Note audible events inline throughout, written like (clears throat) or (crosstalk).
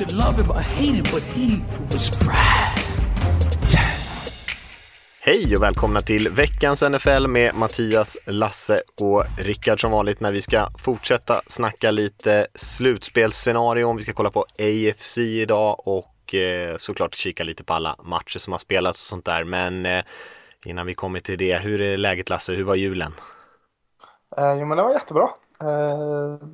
Could love him or hate him, but he was Brad. Hej och välkomna till veckans NFL med Mattias, Lasse och Rickard som vanligt när vi ska fortsätta snacka lite slutspelsscenario. Vi ska kolla på AFC idag och eh, såklart kika lite på alla matcher som har spelats och sånt där. Men eh, innan vi kommer till det, hur är läget Lasse? Hur var julen? Eh, jo men det var jättebra. Eh,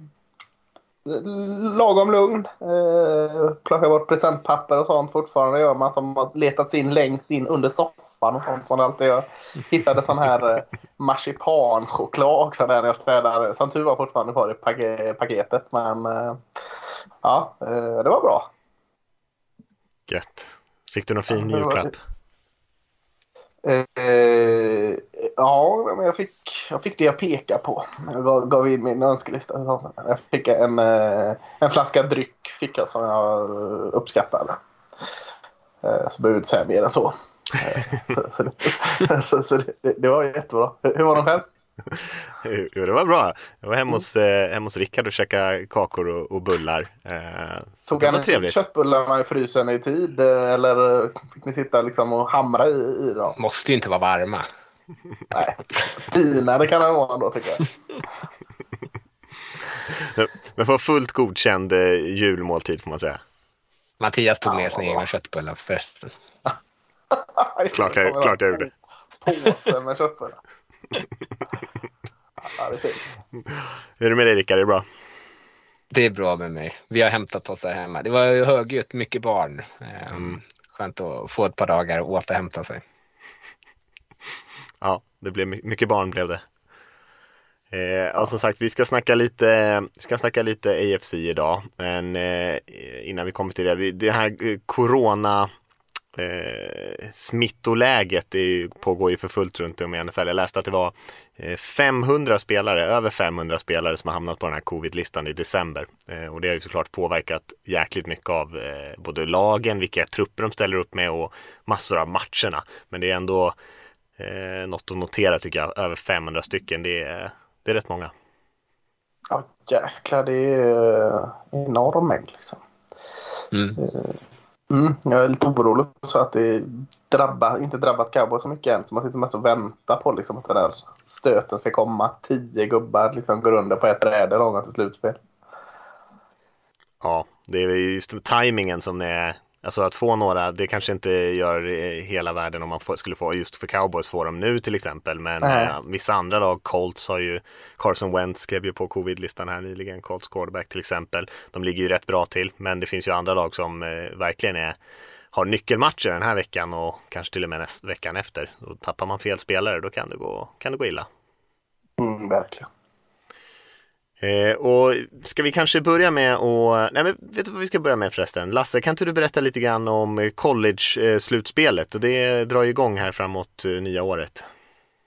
lagom lugn. Eh, plocka bort presentpapper och sånt fortfarande gör man som har letat in längst in under soffan och sånt som det alltid gör. Hittade sån här eh, marsipanchoklad också där när jag städade. Som tur var fortfarande kvar i pake- paketet men eh, ja, eh, det var bra. Gött. Fick du någon fin julklapp? Eh, ja, men jag fick, jag fick det jag pekade på. Jag gav, gav in min önskelista. Jag fick en, eh, en flaska dryck fick jag som jag uppskattade. Eh, Så behöver jag inte säga mer än så. Eh, Så, så, det, så, så det, det var jättebra. Hur var de själv? Jo, det var bra. Jag var hemma hos, eh, hemma hos Rickard och käkade kakor och, och bullar. Eh, så Tog var han trevligt. köttbullarna i frysen i tid eh, eller eh, fick ni sitta liksom och hamra i, i dem? Måste ju inte vara varma. Nej, pinade kan det vara ändå tycker jag. Men för fullt godkänd eh, julmåltid får man säga. Mattias tog Ja, med sina egna köttbullar för festen. (laughs) Klart jag, klart jag gjorde. Påse med köttbullar. Ja, det är fint. Hur är det med dig Rickard? Är det bra? Det är bra med mig. Vi har hämtat oss här hemma. Det var ju högljutt, mycket barn. Ehm, Skönt att få ett par dagar och återhämta sig. Ja, det blev my- mycket barn blev det. Eh, och som sagt, vi ska snacka lite, ska snacka lite AFC idag. Men eh, innan vi kommer till det, vi, det här eh, corona eh, smittoläget är ju, pågår ju för fullt runt om i NFL. Jag läste att det var eh, 500 spelare, över 500 spelare som har hamnat på den här covid-listan i december. Eh, och det har ju såklart påverkat jäkligt mycket av eh, både lagen, vilka trupper de ställer upp med och massor av matcherna. Men det är ändå Eh, något att notera tycker jag, över 500 stycken. Det är, det är rätt många. Ja jäklar det är eh, enorm mängd liksom. Mm. Mm, jag är lite orolig så att det drabbar, inte drabbat cowboy så mycket än. Så man sitter mest och väntar på liksom att den där stöten ska komma. Tio gubbar liksom går under på ett bräde långa till slutspel. Ja, det är just tajmingen som är Alltså att få några, det kanske inte gör eh, hela världen om man får, skulle få, just för cowboys få dem nu till exempel. Men eh, vissa andra lag, Colts har ju, Carson Wentz skrev ju på covid-listan här nyligen, Colts quarterback till exempel. De ligger ju rätt bra till, men det finns ju andra lag som eh, verkligen är, har nyckelmatcher den här veckan och kanske till och med näst, veckan efter. Och tappar man fel spelare då kan det gå, kan det gå illa. Mm, verkligen. Eh, och ska vi kanske börja med att, nej men vet du vad vi ska börja med förresten? Lasse, kan inte du berätta lite grann om eh, college-slutspelet? Och det drar ju igång här framåt eh, nya året.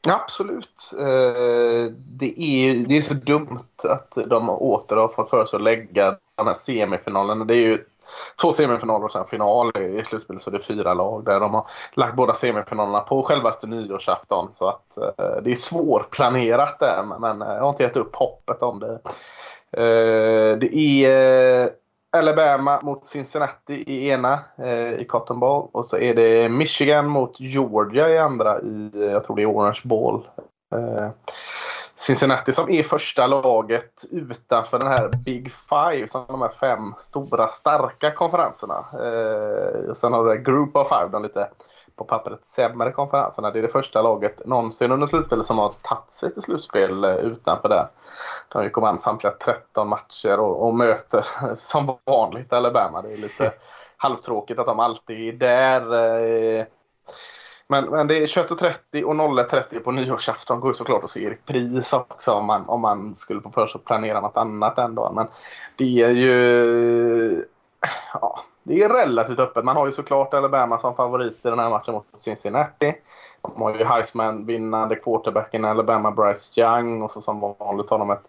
Absolut. Eh, det, är, det är så dumt att de åter har fått för sig att lägga den här semifinalen. Det är ju två semifinaler och sen final i slutspelet så det är fyra lag där de har lagt båda semifinalerna på självaste nyårsafton. Så att eh, det är svårplanerat där men eh, jag har inte gett upp hoppet om det. Eh, det är eh, Alabama mot Cincinnati i ena eh, i Cotton Bowl och så är det Michigan mot Georgia i andra i, eh, jag tror det är Orange Bowl. Eh, Cincinnati som är första laget utanför den här Big Five, som de här fem stora starka konferenserna. Eh, och sen har du Group of Five, de lite på pappret sämre konferenserna. Det är det första laget någonsin under slutspelet som har tagit sig till slutspel eh, utanför det. De gick och vann samtliga 13 matcher och, och möter (laughs) som vanligt Alabama. Det är lite (laughs) halvtråkigt att de alltid är där. Eh, men, men det är 21.30 och 01.30 på nyårsafton går ju såklart att se i repris också om man, om man skulle få för sig att planera något annat den dagen. Men det är ju... Ja, det är relativt öppet. Man har ju såklart Alabama som favorit i den här matchen mot Cincinnati. De har ju Heisman-vinnande quarterbacken Alabama, Bryce Young. Och så som vanligt har de ett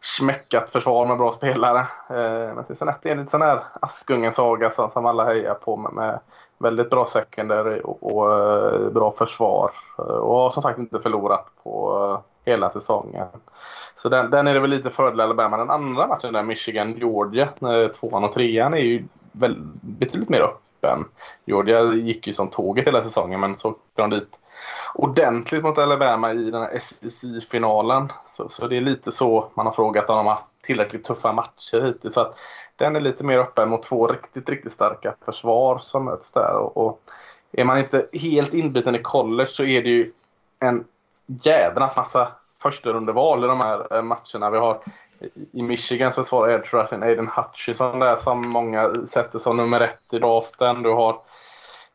smäckat försvar med bra spelare. Eh, men Cincinnati är en lite sån här Askungens saga som alla hejar på med, med väldigt bra secondary och, och eh, bra försvar. Eh, och har som sagt inte förlorat på eh, hela säsongen. Så den, den är det väl lite fördel Alabama. Den andra matchen där, Michigan-Georgia, tvåan och trean, är ju väl, betydligt mer öppen. Georgia gick ju som tåget hela säsongen men så åkte de dit ordentligt mot Alabama i den här SEC-finalen. Så, så, det är lite så man har frågat om de har tillräckligt tuffa matcher hittills. Så att den är lite mer öppen mot två riktigt, riktigt starka försvar som möts där. Och, och är man inte helt inbiten i college så är det ju en jädrans massa första rundeval i de här eh, matcherna. Vi har i Michigan så svarar edge rushen Aiden Hutchison där som många sätter som nummer ett i draften. Du har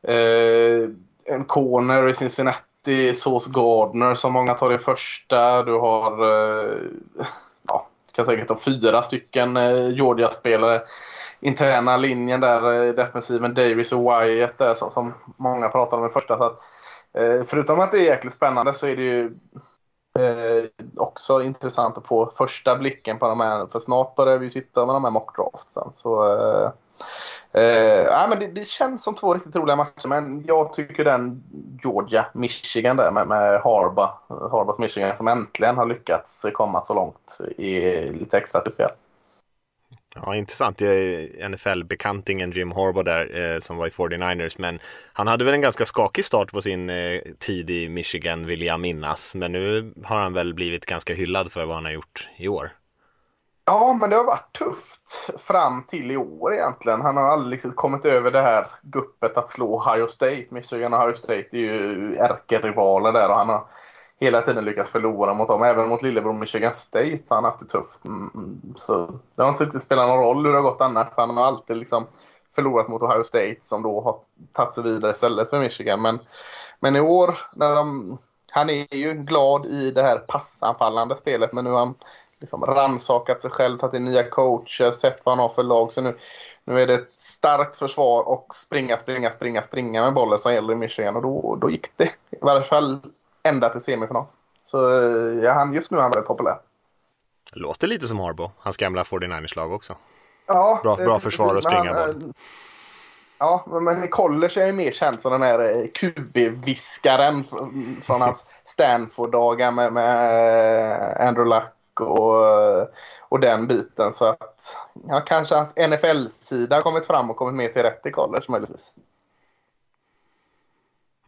eh, en corner i Cincinnati, Sauce Gardner som många tar i första. Du har eh, ja, kan säkert ha fyra stycken eh, Georgia-spelare. Interna linjen där, eh, defensiven Davis och Wyatt där som, som många pratar om i första. Så att, eh, förutom att det är jäkligt spännande så är det ju Eh, också intressant att få första blicken på de här, för snart börjar vi sitta med de här mockdraftsen. Så, eh, eh, men det, det, känns som två riktigt roliga matcher, men jag tycker den Georgia-Michigan där med, med Harba, Harbas Michigan som äntligen har lyckats komma så långt är lite extra speciell. Ja, intressant. NFL-bekantingen Jim Harbaugh där eh, som var i 49ers. Men han hade väl en ganska skakig start på sin eh, tid i Michigan vill jag minnas. Men nu har han väl blivit ganska hyllad för vad han har gjort i år. Ja, men det har varit tufft fram till i år egentligen. Han har aldrig liksom kommit över det här guppet att slå Ohio State. Michigan och Ohio State är ju ärkerivaler där och han har hela tiden lyckats förlora mot dem. Även mot lillebror Michigan State har han haft det tufft. Mm, mm. Så det har inte riktigt spelat någon roll hur det har gått annars. Han har alltid liksom förlorat mot Ohio State som då har tagit sig vidare istället för Michigan. Men, men i år, när de, han är ju glad i det här passanfallande spelet men nu har han liksom rannsakat sig själv, tagit in nya coacher, sett vad han har för lag. Så nu, nu är det ett starkt försvar och springa, springa, springa, springa med bollen som gäller i Michigan och då, då gick det. I varje fall ända till semifinal. Så eh, ja, han, just nu är han väldigt populär. Låter lite som Harbo, hans gamla 49ers-lag också. Ja, bra, bra försvar att springa han, boll. Ja, men i college är jag mer känd som den här eh, QB-viskaren från hans (laughs) Stanford-dagar med, med eh, Andrew Luck och, och den biten. Så att ja, kanske hans NFL-sida har kommit fram och kommit mer till rätt i college möjligtvis.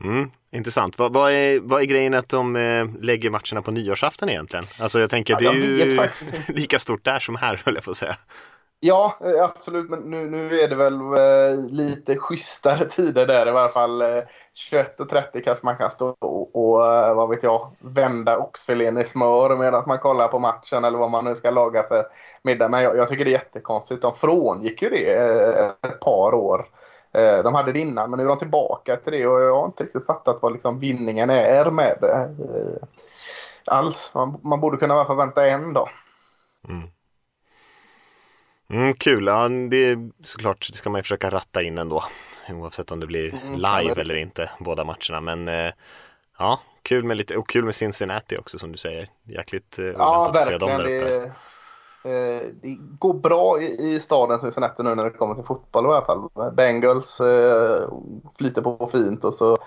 Mm, intressant. Vad, vad, är, vad är grejen att de eh, lägger matcherna på nyårsafton egentligen? Alltså jag tänker ja, det är ju (laughs) lika stort där som här höll jag på att säga. Ja, eh, absolut. Men nu, nu är det väl eh, lite schysstare (laughs) tider där i varje fall. Eh, 21.30 kanske man kan stå och, och eh, vad vet jag, vända oxfilén i smör medan man kollar på matchen eller vad man nu ska laga för middag. Men jag, jag tycker det är jättekonstigt. De frångick ju det eh, ett par år eh, de hade det innan men nu är de tillbaka till det och jag har inte riktigt fattat vad liksom vinningen är med det. Alls. Man, man borde kunna bara vänta en dag. Mm. Mm, kul, ja, det är såklart det ska man ju försöka ratta in ändå. Oavsett om det blir mm, live eller inte, båda matcherna. Men eh, ja, kul med lite, och kul med Cincinnati också som du säger. Jäkligt ja, verkligen. Det, Eh, det går bra i, i staden Cincinnati nu när det kommer till fotboll i alla fall. Bengals eh, flyter på fint och så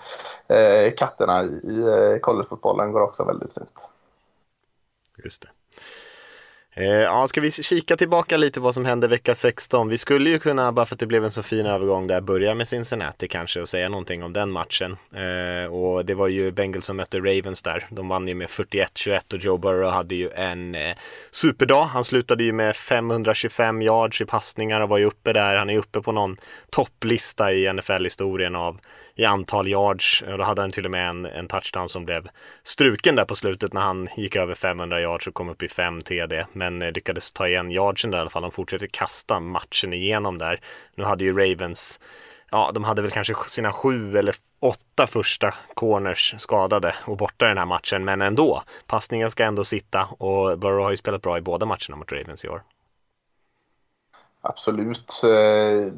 eh, katterna i eh, collegefotbollen går också väldigt fint. Just det. Eh, ja, ska vi kika tillbaka lite vad som hände vecka 16? Vi skulle ju kunna, bara för att det blev en så fin övergång där, börja med Cincinnati kanske och säga någonting om den matchen. Eh, och det var ju Bengals som mötte Ravens där. De vann ju med 41-21 och Joe Burrow hade ju en eh, superdag. Han slutade ju med 525 yards i passningar och var ju uppe där. Han är uppe på någon topplista i NFL-historien av i antal yards. Och då hade han till och med en, en touchdown som blev struken där på slutet när han gick över 500 yards och kom upp i 5 TD. Men men lyckades ta igen yardsen där i alla fall. De fortsätter kasta matchen igenom där. Nu hade ju Ravens Ja, de hade väl kanske sina sju eller åtta första corners skadade och borta i den här matchen, men ändå. Passningen ska ändå sitta och Burrow har ju spelat bra i båda matcherna mot Ravens i år. Absolut. Eh,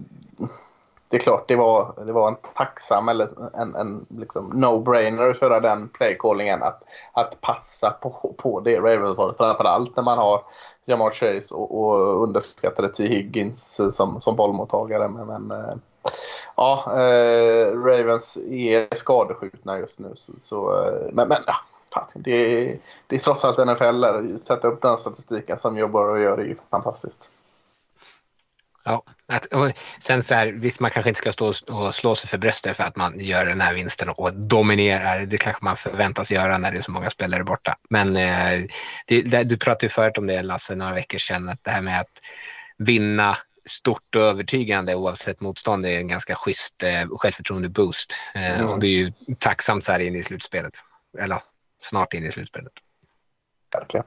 det är klart det var, det var en tacksam eller en, en liksom no-brainer att köra den playcallingen. Att, att passa på, på det Ravens var. Framförallt när man har Jamar Chase och, och underskattade T. Higgins som, som bollmottagare. Men, men eh, ja, eh, Ravens är skadeskjutna just nu. Så, så eh, men, men ja, det, är, det är trots allt NFL. där, sätta upp den statistiken som jobbar och gör det är ju fantastiskt. Ja, att, sen så här, visst man kanske inte ska stå och slå sig för bröstet för att man gör den här vinsten och dominerar. Det kanske man förväntas göra när det är så många spelare borta. Men eh, det, det, du pratade ju förut om det Lasse, några veckor sedan, att det här med att vinna stort och övertygande oavsett motstånd är en ganska schysst eh, självförtroende-boost. Eh, mm. Och det är ju tacksamt så här in i slutspelet. Eller snart in i slutspelet. Verkligen.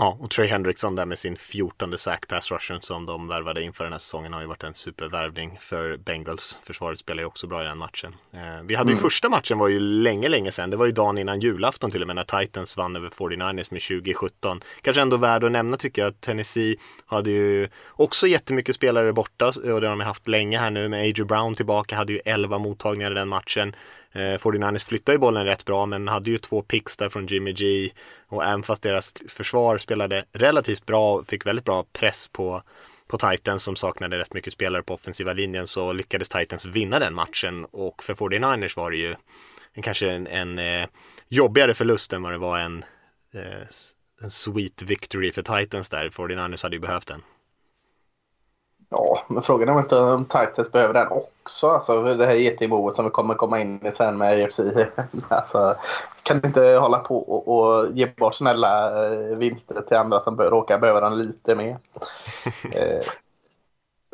Ja, och Trey Hendrickson där med sin 14 sack pass rushen som de värvade inför den här säsongen har ju varit en supervärvning för Bengals. Försvaret spelar ju också bra i den matchen. Eh, vi hade ju mm. första matchen var ju länge, länge sedan. Det var ju dagen innan julafton till och med när Titans vann över 49ers med 2017. Kanske ändå värd att nämna tycker jag. Tennessee hade ju också jättemycket spelare borta och det har de haft länge här nu med A.J. Brown tillbaka, hade ju 11 mottagningar i den matchen. Eh, 49ers flyttade ju bollen rätt bra men hade ju två picks där från Jimmy G och även fast deras försvar spelade relativt bra och fick väldigt bra press på på Titans som saknade rätt mycket spelare på offensiva linjen så lyckades Titans vinna den matchen och för 49ers var det ju en, kanske en, en eh, jobbigare förlust än vad det var en, eh, en sweet victory för Titans där. 49ers hade ju behövt den. Ja, men frågan är om inte Titans behöver den också. Alltså det här getingboet som vi kommer komma in i sen med AFC. (laughs) alltså, kan inte hålla på och, och ge bort snälla eh, vinster till andra som råkar behöva den lite mer. (laughs) eh,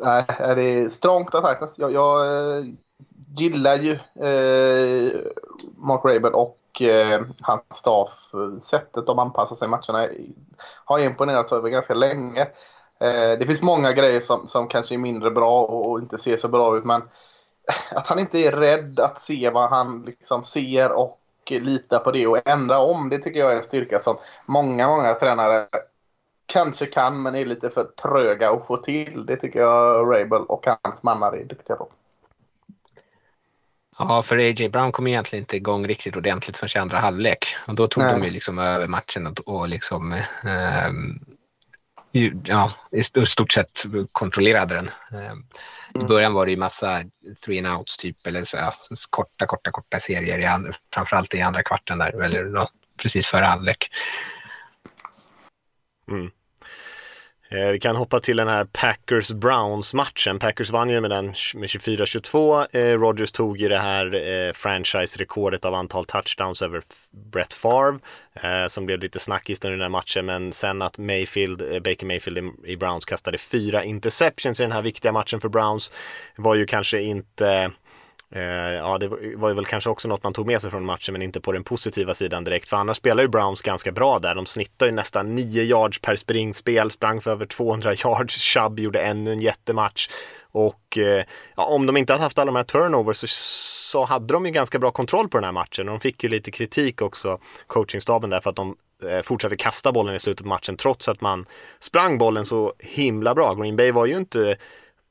nej, det är strångt av Titans. Jag, jag eh, gillar ju eh, Mark Rabel och eh, hans staff. Sättet de anpassar sig i matcherna har imponerat över ganska länge. Eh, det finns många grejer som, som kanske är mindre bra och, och, inte ser så bra ut. Men (laughs) att han inte är rädd att se vad han liksom ser och lita på det och ändra om. Det tycker jag är en styrka som många, många tränare kanske kan men är lite för tröga att få till. Det tycker jag Rabel och hans mannar är duktiga på. Ja, för A.J. Brown kom egentligen inte igång riktigt ordentligt förrän i andra halvlek. Och då tog Nej. de ju liksom över matchen och, och liksom eh, ja, i stort sett kontrollerade den. Ehm, I mm. början var det ju massa three and outs typ, eller så, ja, korta, korta, korta serier, i andra, framförallt i andra kvarten där, eller ja, precis före halvlek. Mm. Eh, vi kan hoppa till den här Packers-Browns-matchen. Packers vann ju med den med 24-22. Eh, Rodgers tog ju det här eh, franchise-rekordet av antal touchdowns över Brett Favre eh, som blev lite snackis under den här matchen. Men sen att Mayfield, eh, Baker Mayfield i Browns kastade fyra interceptions i den här viktiga matchen för Browns var ju kanske inte Eh, Eh, ja, det var ju väl kanske också något man tog med sig från matchen men inte på den positiva sidan direkt. För annars spelar ju Browns ganska bra där. De snittar ju nästan 9 yards per springspel, sprang för över 200 yards. Chubb gjorde ännu en jättematch. Och eh, ja, om de inte hade haft alla de här turnovers så, så hade de ju ganska bra kontroll på den här matchen. de fick ju lite kritik också, coachingstaben där, för att de eh, fortsatte kasta bollen i slutet på matchen trots att man sprang bollen så himla bra. Green Bay var ju inte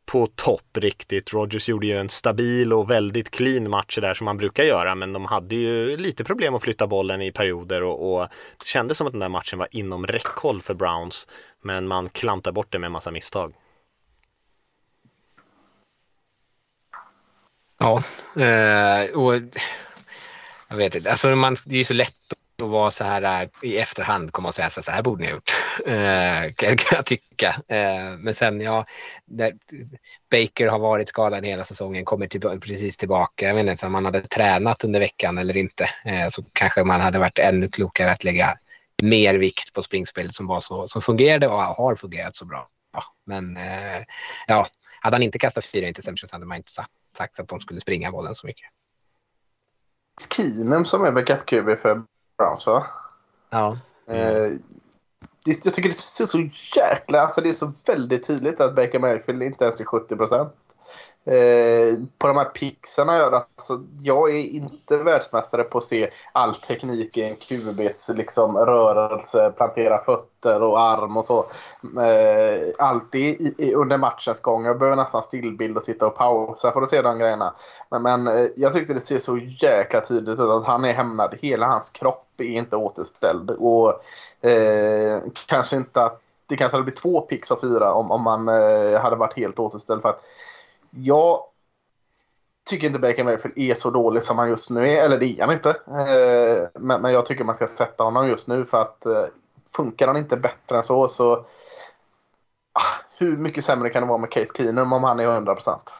på topp riktigt. Rogers gjorde ju en stabil och väldigt clean match där som man brukar göra men de hade ju lite problem att flytta bollen i perioder och, och det kändes som att den där matchen var inom räckhåll för Browns men man klantar bort det med en massa misstag. Ja, eh, och jag vet inte, alltså man, det är ju så lätt att vara så här eh, i efterhand komma och säga så, så här borde ni ha gjort. (laughs) Eh, kan jag tycka. Eh, men sen ja, Baker har varit skadad hela säsongen, kommer till, precis tillbaka. Jag vet inte om man hade tränat under veckan eller inte eh, så kanske man hade varit ännu klokare att lägga mer vikt på springspelet som var så som fungerade och har fungerat så bra. Men eh, ja, hade han inte kastat fyra interceptions hade man inte sagt att de skulle springa bollen så mycket. Kinem som är backup-QB för Browns va? Ja. Eh, det, jag tycker det är så, jäkla, alltså det är så väldigt tydligt att Baker Mayfield inte ens är 70 procent. Eh, på de här pixarna gör alltså, jag är inte världsmästare på att se all teknik i en QBs liksom, rörelse, plantera fötter och arm och så. Eh, alltid i, i, under matchens gång. Jag behöver nästan stillbild och sitta och pausa för att se de grejerna. Men, men eh, jag tyckte det ser så jäkla tydligt ut att han är hämnad. Hela hans kropp är inte återställd. Och eh, kanske inte att det kanske hade blivit två pix av fyra om, om man eh, hade varit helt återställd. För att jag tycker inte Baker Mayfield är så dålig som han just nu är. Eller det är han inte. Eh, men, men, jag tycker man ska sätta honom just nu för att eh, funkar han inte bättre än så så ah, hur mycket sämre kan det vara med Case Keenum om han är 100 procent?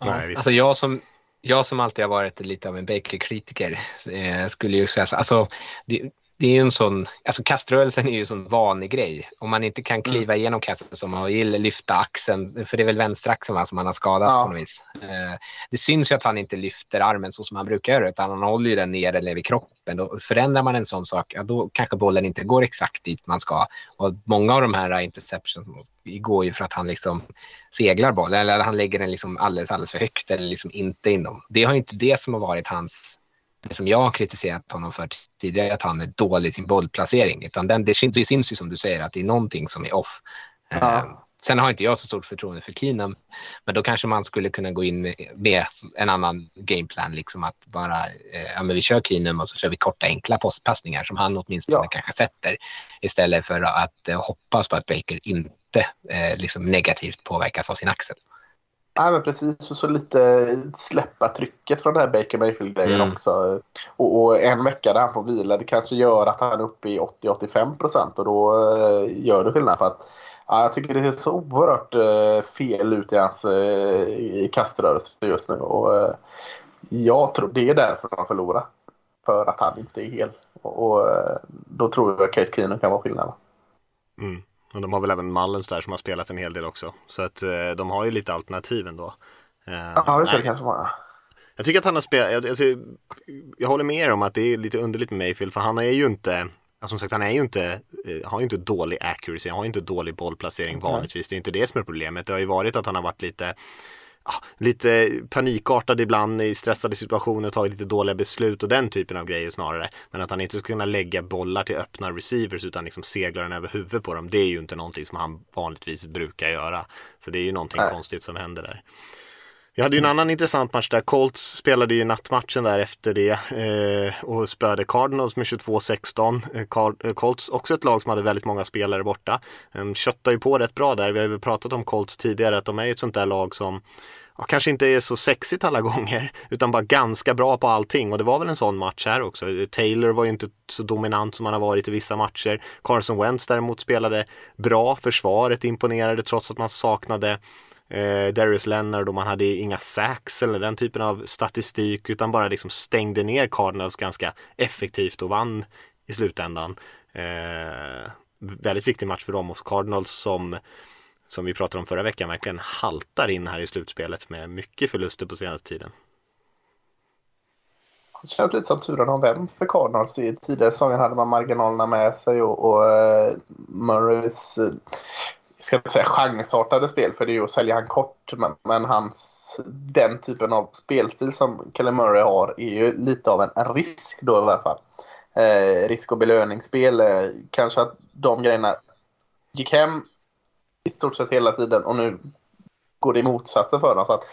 Nej, alltså jag som, jag som alltid har varit lite av en Baker-kritiker eh, skulle ju säga så, alltså, det, det är ju en sån, alltså kaströrelsen är ju en sån vanlig grej. Om man inte kan mm. kliva mm. igenom kastet som man vill, lyfta axeln, för det är väl vänsteraxeln som han har skadat ja. på något vis. Eh, det syns ju att han inte lyfter armen så som han brukar göra, utan han håller ju den nere vid kroppen. Då förändrar man en sån sak, ja, då kanske bollen inte går exakt dit man ska. Och många av de här interceptions går ju för att han liksom seglar bollen, eller han lägger den liksom alldeles, alldeles för högt eller liksom inte inom. Det har inte det som har varit hans det som jag har kritiserat honom för tidigare, att han är dålig i sin bollplacering. Utan den, det, syns, det syns ju som du säger att det är någonting som är off. Ja. Uh, sen har inte jag så stort förtroende för Keenum, men då kanske man skulle kunna gå in med en annan gameplan, liksom att bara, uh, ja men vi kör Keenum och så kör vi korta enkla postpassningar som han åtminstone ja. kanske sätter, istället för att uh, hoppas på att Baker inte liksom negativt påverkas av sin axel. Nej, men precis. Och så lite släppa trycket från den här Baker Mayfield-grejen mm. också. Och, och, en vecka där han får vila, det kanske gör att han är uppe i 80-85 procent och då uh, gör det skillnad. För att, ja, jag tycker det ser så oerhört uh, fel ut i hans uh, kaströrelse just nu. Och, jag tror det är därför de förlorar. För att han inte är hel. Och, och då tror jag att Case Keenum kan vara skillnaden. Mm. Och de har väl även Mullens där som har spelat en hel del också. Så att eh, de har ju lite alternativ ändå. Eh, ja, det kanske vara. Jag tycker att han har spelat, jag, alltså, jag håller med er om att det är lite underligt med Mayfield för han är ju inte Alltså, som sagt, han är ju inte, eh, har ju inte dålig accuracy, han har ju inte dålig bollplacering vanligtvis. Det är inte det som är problemet. Det har ju varit att han har varit lite lite panikartad ibland i stressade situationer, tagit lite dåliga beslut och den typen av grejer snarare. Men att han inte ska kunna lägga bollar till öppna receivers utan liksom segla den över huvudet på dem. Det är ju inte någonting som han vanligtvis brukar göra. Så det är ju någonting Nej. konstigt som händer där. Vi hade ju en annan intressant match där. Colts spelade ju nattmatchen där efter det eh, och spöade Cardinals med 22-16. Eh, eh, Colts också ett lag som hade väldigt många spelare borta. De köttar ju på rätt bra där. Vi har ju pratat om Colts tidigare att de är ju ett sånt där lag som ja, kanske inte är så sexigt alla (laughs) gånger utan bara ganska bra på allting och det var väl en sån match här också. Taylor var ju inte så dominant som han har varit i vissa matcher. Carson Wentz däremot spelade bra, försvaret imponerade trots att man saknade eh, Darius Leonard och man hade inga sacks eller den typen av statistik utan bara liksom stängde ner Cardinals ganska effektivt och vann i slutändan. Eh, väldigt viktig match för dem och Cardinals som som vi pratade om förra veckan verkligen haltar in här i slutspelet med mycket förluster på senaste tiden. Det känns lite som turen har vänt för Cardinals. I tidigare säsonger hade man marginalerna med sig och, och uh, Murrays uh, ska inte säga chansartade spel för det är ju att sälja han kort. Men, men, hans, den typen av spelstil som Kelly Murray har är ju lite av en, en risk då i alla fall. Eh, risk och belöningsspel. Eh, kanske att de grejerna gick hem i stort sett hela tiden och nu går det i motsatsen för dem. Så att,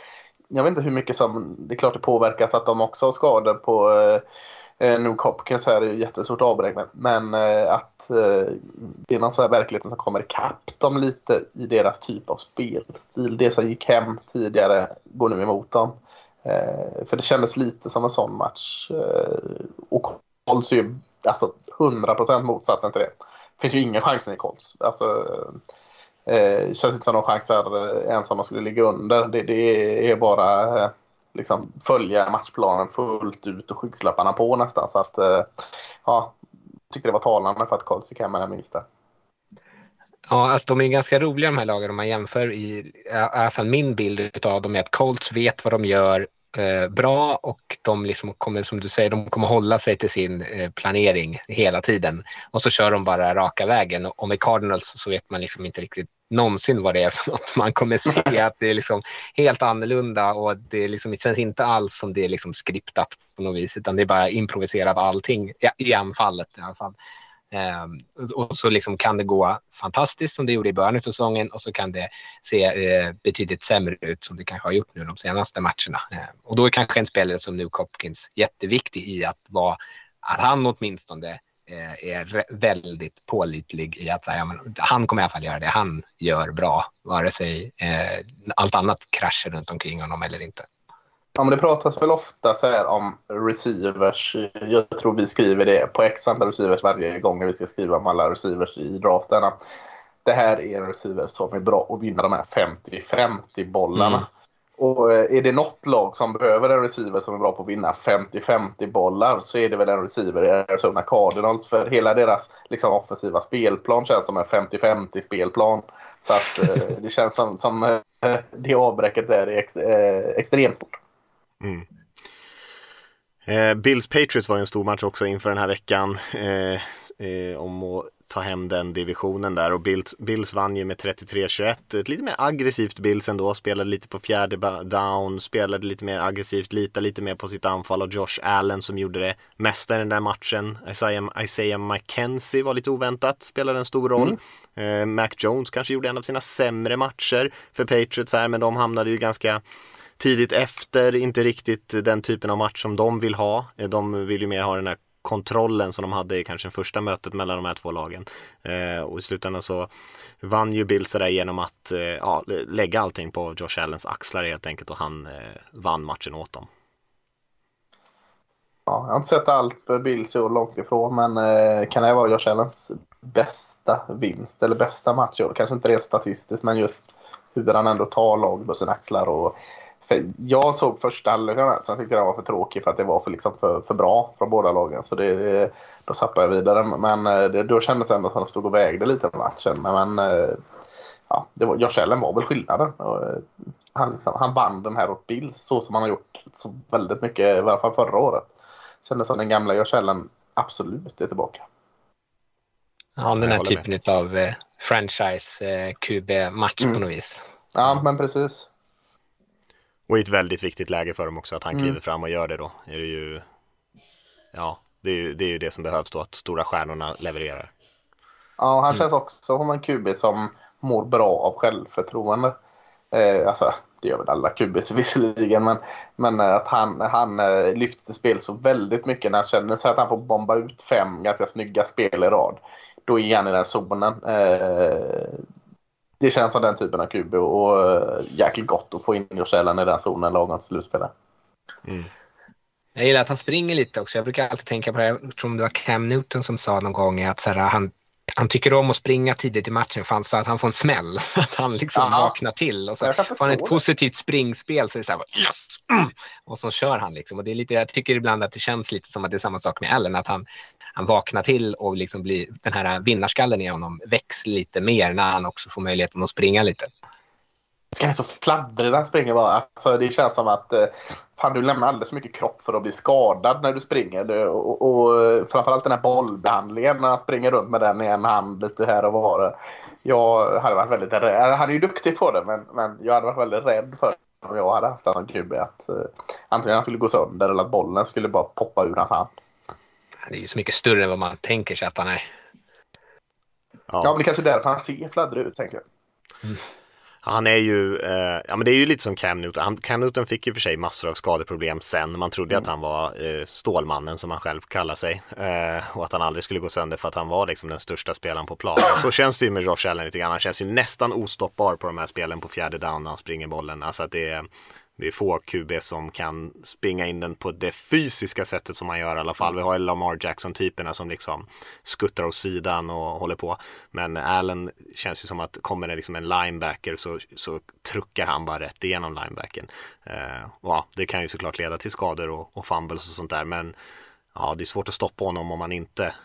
jag vet inte hur mycket som, det är klart det påverkas att de också har skador på eh, eh New Nuke här är ju jättestort avbräck men eh, att eh, det är någon sån här verklighet som kommer ikapp dem lite i deras typ av spelstil. Det som gick hem tidigare går nu emot dem. Eh, för det kändes lite som en sån match. Eh, och Colts är ju alltså 100% motsatsen till det. Det finns ju ingen chans i Colts. Alltså, eh, det känns inte som någon chans där eh, ens om man skulle ligga under. Det, det är bara eh, liksom följa matchplanen fullt ut och skygglapparna på nästan. Så att, eh, ja, jag tyckte det var talande för att Colts gick hem med det minsta. Ja, alltså de är ganska roliga de här lagen om man jämför. I, i alla fall min bild av dem är att Colts vet vad de gör eh, bra och de liksom kommer, som du säger, de kommer hålla sig till sin eh, planering hela tiden. Och så kör de bara raka vägen. Och med Cardinals så vet man liksom inte riktigt någonsin vad det är för (laughs) något. Man kommer se (laughs) att det är liksom helt annorlunda och det, liksom, det känns inte alls som det är liksom skriptat på något vis utan det är bara improviserat allting i anfallet i alla fall. Um, och så liksom kan det gå fantastiskt som det gjorde i början av säsongen och så kan det se uh, betydligt sämre ut som det kanske har gjort nu de senaste matcherna. Uh, och då är kanske en spelare som Luke Hopkins jätteviktig i att vara, att han åtminstone är väldigt pålitlig i att säga, men, han kommer i alla fall göra det han gör bra, vare sig allt annat kraschar runt omkring honom eller inte. Ja, men det pratas väl ofta så här om receivers. Jag tror vi skriver det på x antal receivers varje gång vi ska skriva om alla receivers i draften. Det här är en receiver som är bra att vinna de här 50-50 bollarna. Mm. Och eh, är det något lag som behöver en receiver som är bra på att vinna 50-50 bollar så är det väl en receiver i Arizona Cardinals. För hela deras liksom, offensiva spelplan känns som en 50-50 spelplan. Så att eh, (laughs) det känns som, som eh, det avbräcket där är ex, extremt stort. Mm. Eh, Bills Patriots var ju en stor match också inför den här veckan eh, eh, om att ta hem den divisionen där och Bills, Bills vann ju med 33-21. Ett lite mer aggressivt Bills ändå, spelade lite på fjärde down, spelade lite mer aggressivt, litade lite mer på sitt anfall och Josh Allen som gjorde det mesta i den där matchen. Isaiah, Isaiah McKenzie var lite oväntat, spelade en stor roll. Mm. Eh, Mac Jones kanske gjorde en av sina sämre matcher för Patriots här, men de hamnade ju ganska tidigt efter, inte riktigt den typen av match som de vill ha. De vill ju mer ha den här kontrollen som de hade i kanske första mötet mellan de här två lagen. Eh, och i slutändan så vann ju Bills där genom att eh, ja, lägga allting på Josh Allens axlar helt enkelt och han eh, vann matchen åt dem. Ja, jag har inte sett allt Bills så långt ifrån men eh, kan det vara Josh Allens bästa vinst eller bästa match? Kanske inte rent statistiskt men just hur han ändå tar lag på sina axlar och för jag såg första halvleken, sen tyckte jag den var för tråkig för att det var för, liksom för, för bra från båda lagen. Så det, då sappade jag vidare. Men eh, det, då kändes det ändå som att han stod och vägde lite i matchen. Men eh, ja, det var, Josh Allen var väl skillnaden. Eh, han, liksom, han vann den här åt Bills så som han har gjort så väldigt mycket, i alla fall förra året. Kändes som den gamla Josh Allen absolut är tillbaka. Ja, den här typen av eh, franchise eh, QB-match mm. på något vis. Ja, men precis. Och i ett väldigt viktigt läge för dem också att han kliver mm. fram och gör det då. Är det ju, ja, det är ju, det är ju det som behövs då, att stora stjärnorna levererar. Ja, han mm. känns också som en QB som mår bra av självförtroende. Eh, alltså, det gör väl alla QBs (laughs) visserligen, men, men att han, han eh, lyfter spel så väldigt mycket när han känner sig att han får bomba ut fem ganska snygga spel i rad. Då är han i den zonen. Eh, det känns som den typen av QB och uh, jäkligt gott att få in Josh i den zonen lagom till slutspelet. Mm. Jag gillar att han springer lite också. Jag brukar alltid tänka på det, jag tror det var Cam Newton som sa någon gång att så här, han, han tycker om att springa tidigt i matchen för han sa att han får en smäll. (laughs) Att han liksom Aha. vaknar till. Och så har han ett positivt springspel så är det så här, yes! Mm! (clears throat) Och så kör han liksom. Och det är lite, jag tycker ibland att det känns lite som att det är samma sak med Allen. Att han, han vaknar till och liksom blir, den här vinnarskallen i honom väcks lite mer när han också får möjligheten att springa lite. Han är så fladdrig när han springer bara. Alltså, det känns som att eh, fan, du lämnar alldeles för mycket kropp för att bli skadad när du springer. Och, och eh, framförallt den här bollbehandlingen när han springer runt med den i en hand lite här och var. Jag hade varit väldigt rädd. Eh, han är ju duktig på det men, men jag hade varit väldigt rädd för om jag hade haft en QB. Att, eh, antingen han skulle gå sönder eller att bollen skulle bara poppa ur hans hand. Han är ju så mycket större än vad man tänker sig att han är. Ja, ja men det kanske är därför han ser fladdrig ut, tänker jag. Mm. Han är ju, eh, ja men det är ju lite som Cam Newton. Han, Cam Newton fick ju för sig massor av skadeproblem sen. Man trodde mm. att han var eh, Stålmannen som han själv kallar sig. Eh, och att han aldrig skulle gå sönder för att han var liksom den största spelaren på planen. Så känns det ju med Josh Allen lite grann. Han känns ju nästan ostoppbar på de här spelen på fjärde down när han springer bollen. Alltså att det är det är få QB som kan springa in den på det fysiska sättet som man gör i alla fall. Vi har Lamar Jackson-typerna som liksom skuttar åt sidan och håller på. Men Allen känns ju som att kommer det liksom en linebacker så, så truckar han bara rätt igenom linebacken. Eh, ja, det kan ju såklart leda till skador och, och fumbles och sånt där. Men ja, det är svårt att stoppa honom om man inte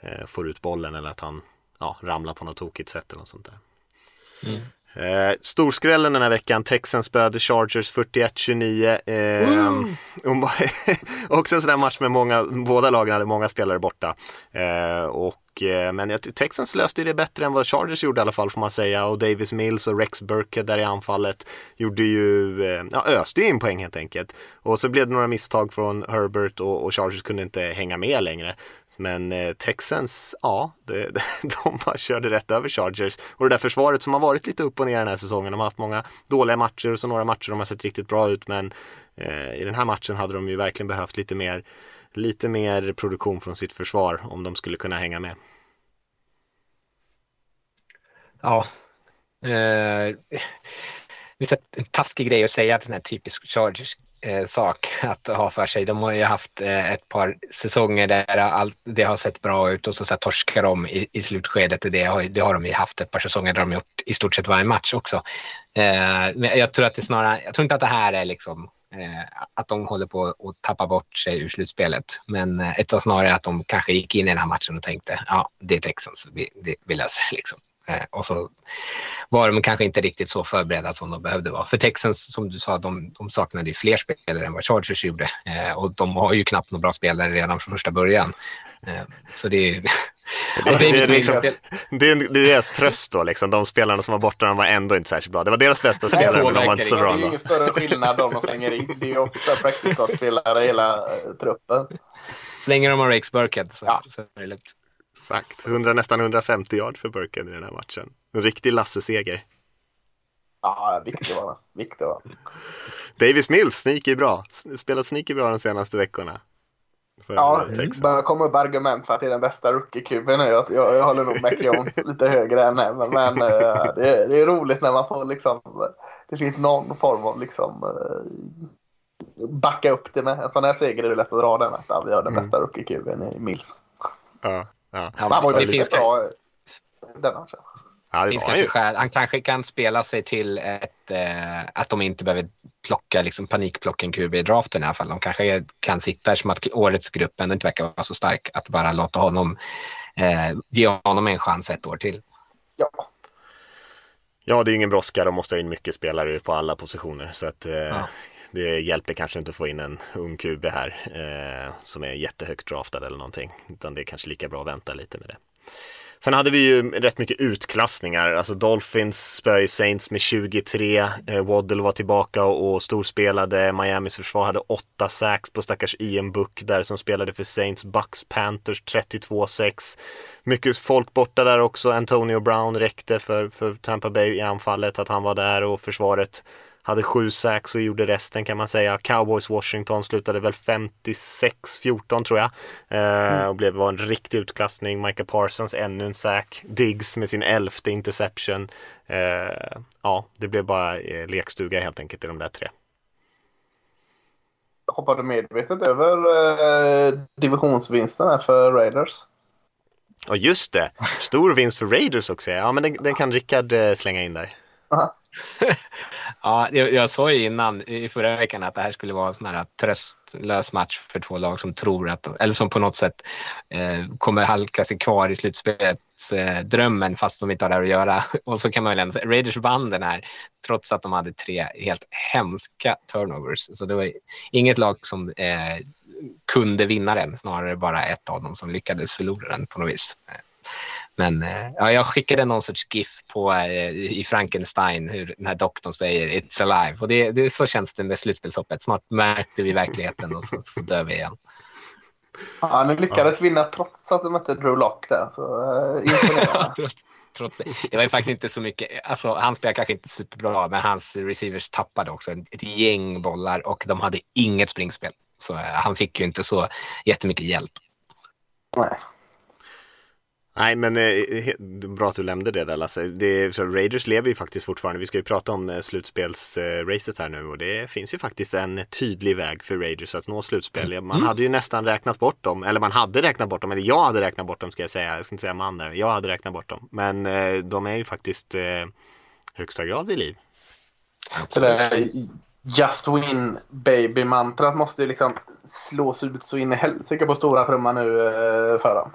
eh, får ut bollen eller att han ja, ramlar på något tokigt sätt eller något sånt där. Mm. Eh, storskrällen den här veckan, Texans spöade Chargers 41-29. Eh, (laughs) också en sån där match med många, båda lagen hade många spelare borta. Eh, och eh, men Texans löste det bättre än vad Chargers gjorde i alla fall får man säga. Och Davis Mills och Rex Burkhead där i anfallet gjorde ju, eh, ja, öste in poäng helt enkelt. Och så blev det några misstag från Herbert och, och Chargers kunde inte hänga med längre. Men eh, Texans, ja, det, (laughs) de bara körde rätt över Chargers. Och det där försvaret som har varit lite upp och ner den här säsongen. De har haft många dåliga matcher och så några matcher de har sett riktigt bra ut. Men eh, i den här matchen hade de ju verkligen behövt lite mer, lite mer produktion från sitt försvar om de skulle kunna hänga med. Ja. Eh, det är en taskig grej att säga att den här typisk Chargers eh, sak (laughs) att ha för sig. De har ju haft eh, ett par säsonger där allt, det har sett bra ut och så, så här, torskar de i, i slutskedet. Det har, det har de ju haft ett par säsonger där de gjort i stort sett varje match också. Eh, men jag tror att det snarare, jag tror inte att det här är liksom eh, att de håller på att tappa bort sig ur slutspelet. Men eh, ett var snarare att de kanske gick in i den här matchen och tänkte ja, det är Texans, vi, det, vi löser liksom. Eh, och så var de kanske inte riktigt så förberedda som de behövde vara. För Texans, som du sa, de, de saknade ju fler spelare än vad Chargers gjorde. Eh, och de har ju knappt några bra spelare redan från första början. Eh, så det är... Det, (laughs) det, är liksom, det, deras tröst då, liksom. de spelarna som var borta de var ändå inte särskilt bra. Det var deras bästa spelare, men de var inte så bra. Det är ingen större skillnad om de slänger in. Det är också practice spelare hela truppen. Så länge de har Rakes Burkhead så, ja. så är det lugnt. Exakt, 100, nästan 150 yard för Burken i den här matchen. En riktig Lasse-seger. Ja, viktig var. Viktig var Davis Mills, sneaky bra. Spelat sneaky bra de senaste veckorna. Ja, börjar komma upp argument för att det är den bästa rookie-kuben nu. Jag, jag, jag håller nog Mac Jones (laughs) lite högre än henne. Men, men uh, det, det, är roligt när man får liksom, det finns någon form av liksom uh, backa upp det med. En sån här seger är det lätt att dra den. Att vi har den mm. bästa rookie-kuben i Mills. Ja. Ja. Han var ju väldigt bra den matchen. Ja, det finns kanske skäl. Han kanske kan spela sig till ett, eh, att de inte behöver plocka, liksom panikplocka en QB i draften i alla fall. De kanske kan sitta som att årets grupp ändå inte verkar vara så stark. Att bara låta honom, eh, ge honom en chans ett år till. Ja. Ja, det är ingen brådska. De måste ha in mycket spelare på alla positioner. Så att, eh, ja det hjälper kanske inte att få in en ung QB här eh, som är jättehögt draftad eller någonting. Utan det är kanske lika bra att vänta lite med det. Sen hade vi ju rätt mycket utklassningar. Alltså Dolphins spöade Saints med 23. Eh, Waddle var tillbaka och, och storspelade. Miamis försvar hade 8 sacks på stackars Ian Book där som spelade för Saints. Bucks Panthers 32-6. Mycket folk borta där också. Antonio Brown räckte för, för Tampa Bay i anfallet att han var där och försvaret hade sju sax och gjorde resten kan man säga. Cowboys Washington slutade väl 56-14 tror jag. Eh, mm. Och blev, var en riktig utklassning. Micah Parsons ännu en sack. Diggs med sin elfte interception. Eh, ja, det blev bara eh, lekstuga helt enkelt i de där tre. Hoppade medvetet över eh, divisionsvinsten här för Raiders. Ja just det, stor vinst för Raiders också. Ja men den, den kan Rickard eh, slänga in där. (laughs) Ja, jag, jag sa ju innan i förra veckan att det här skulle vara en sån här tröstlös match för två lag som tror att, eller som på något sätt eh, kommer halka sig kvar i slutspelsdrömmen eh, fast de inte har där att göra. (laughs) Och så kan man väl ändå säga, Raiders vann den här trots att de hade tre helt hemska turnovers. Så det var inget lag som eh, kunde vinna den, snarare bara ett av dem som lyckades förlora den på något vis. Men eh, ja, jag skickade någon sorts GIF på, eh, i Frankenstein hur den här doktorn säger It's alive. Och det, det, så känns det med slutspelshoppet. Snart märkte vi verkligheten och så, så dör vi igen. Ja, ni lyckades vinna trots att du mötte Drew Lock där. Så, uh, (laughs) trots det. det var ju faktiskt inte så mycket. Alltså, han spelade kanske inte superbra, men hans receivers tappade också ett gäng bollar och de hade inget springspel. Så han fick ju inte så jättemycket hjälp. Nej. Nej, men eh, bra att du nämnde det där Lasse. Det, så Raiders lever ju faktiskt fortfarande. Vi ska ju prata om eh, slutspelsracet här nu och det finns ju faktiskt en tydlig väg för Raiders att nå slutspel. Man mm. hade ju nästan räknat bort dem, eller man hade räknat bort dem, eller jag hade räknat bort dem ska jag säga. Jag ska inte säga man där. Jag hade räknat bort dem. Men eh, de är ju faktiskt eh, högsta grad vid liv. Just win baby-mantrat måste ju liksom slås ut så in i helsike på stora trumman nu för dem.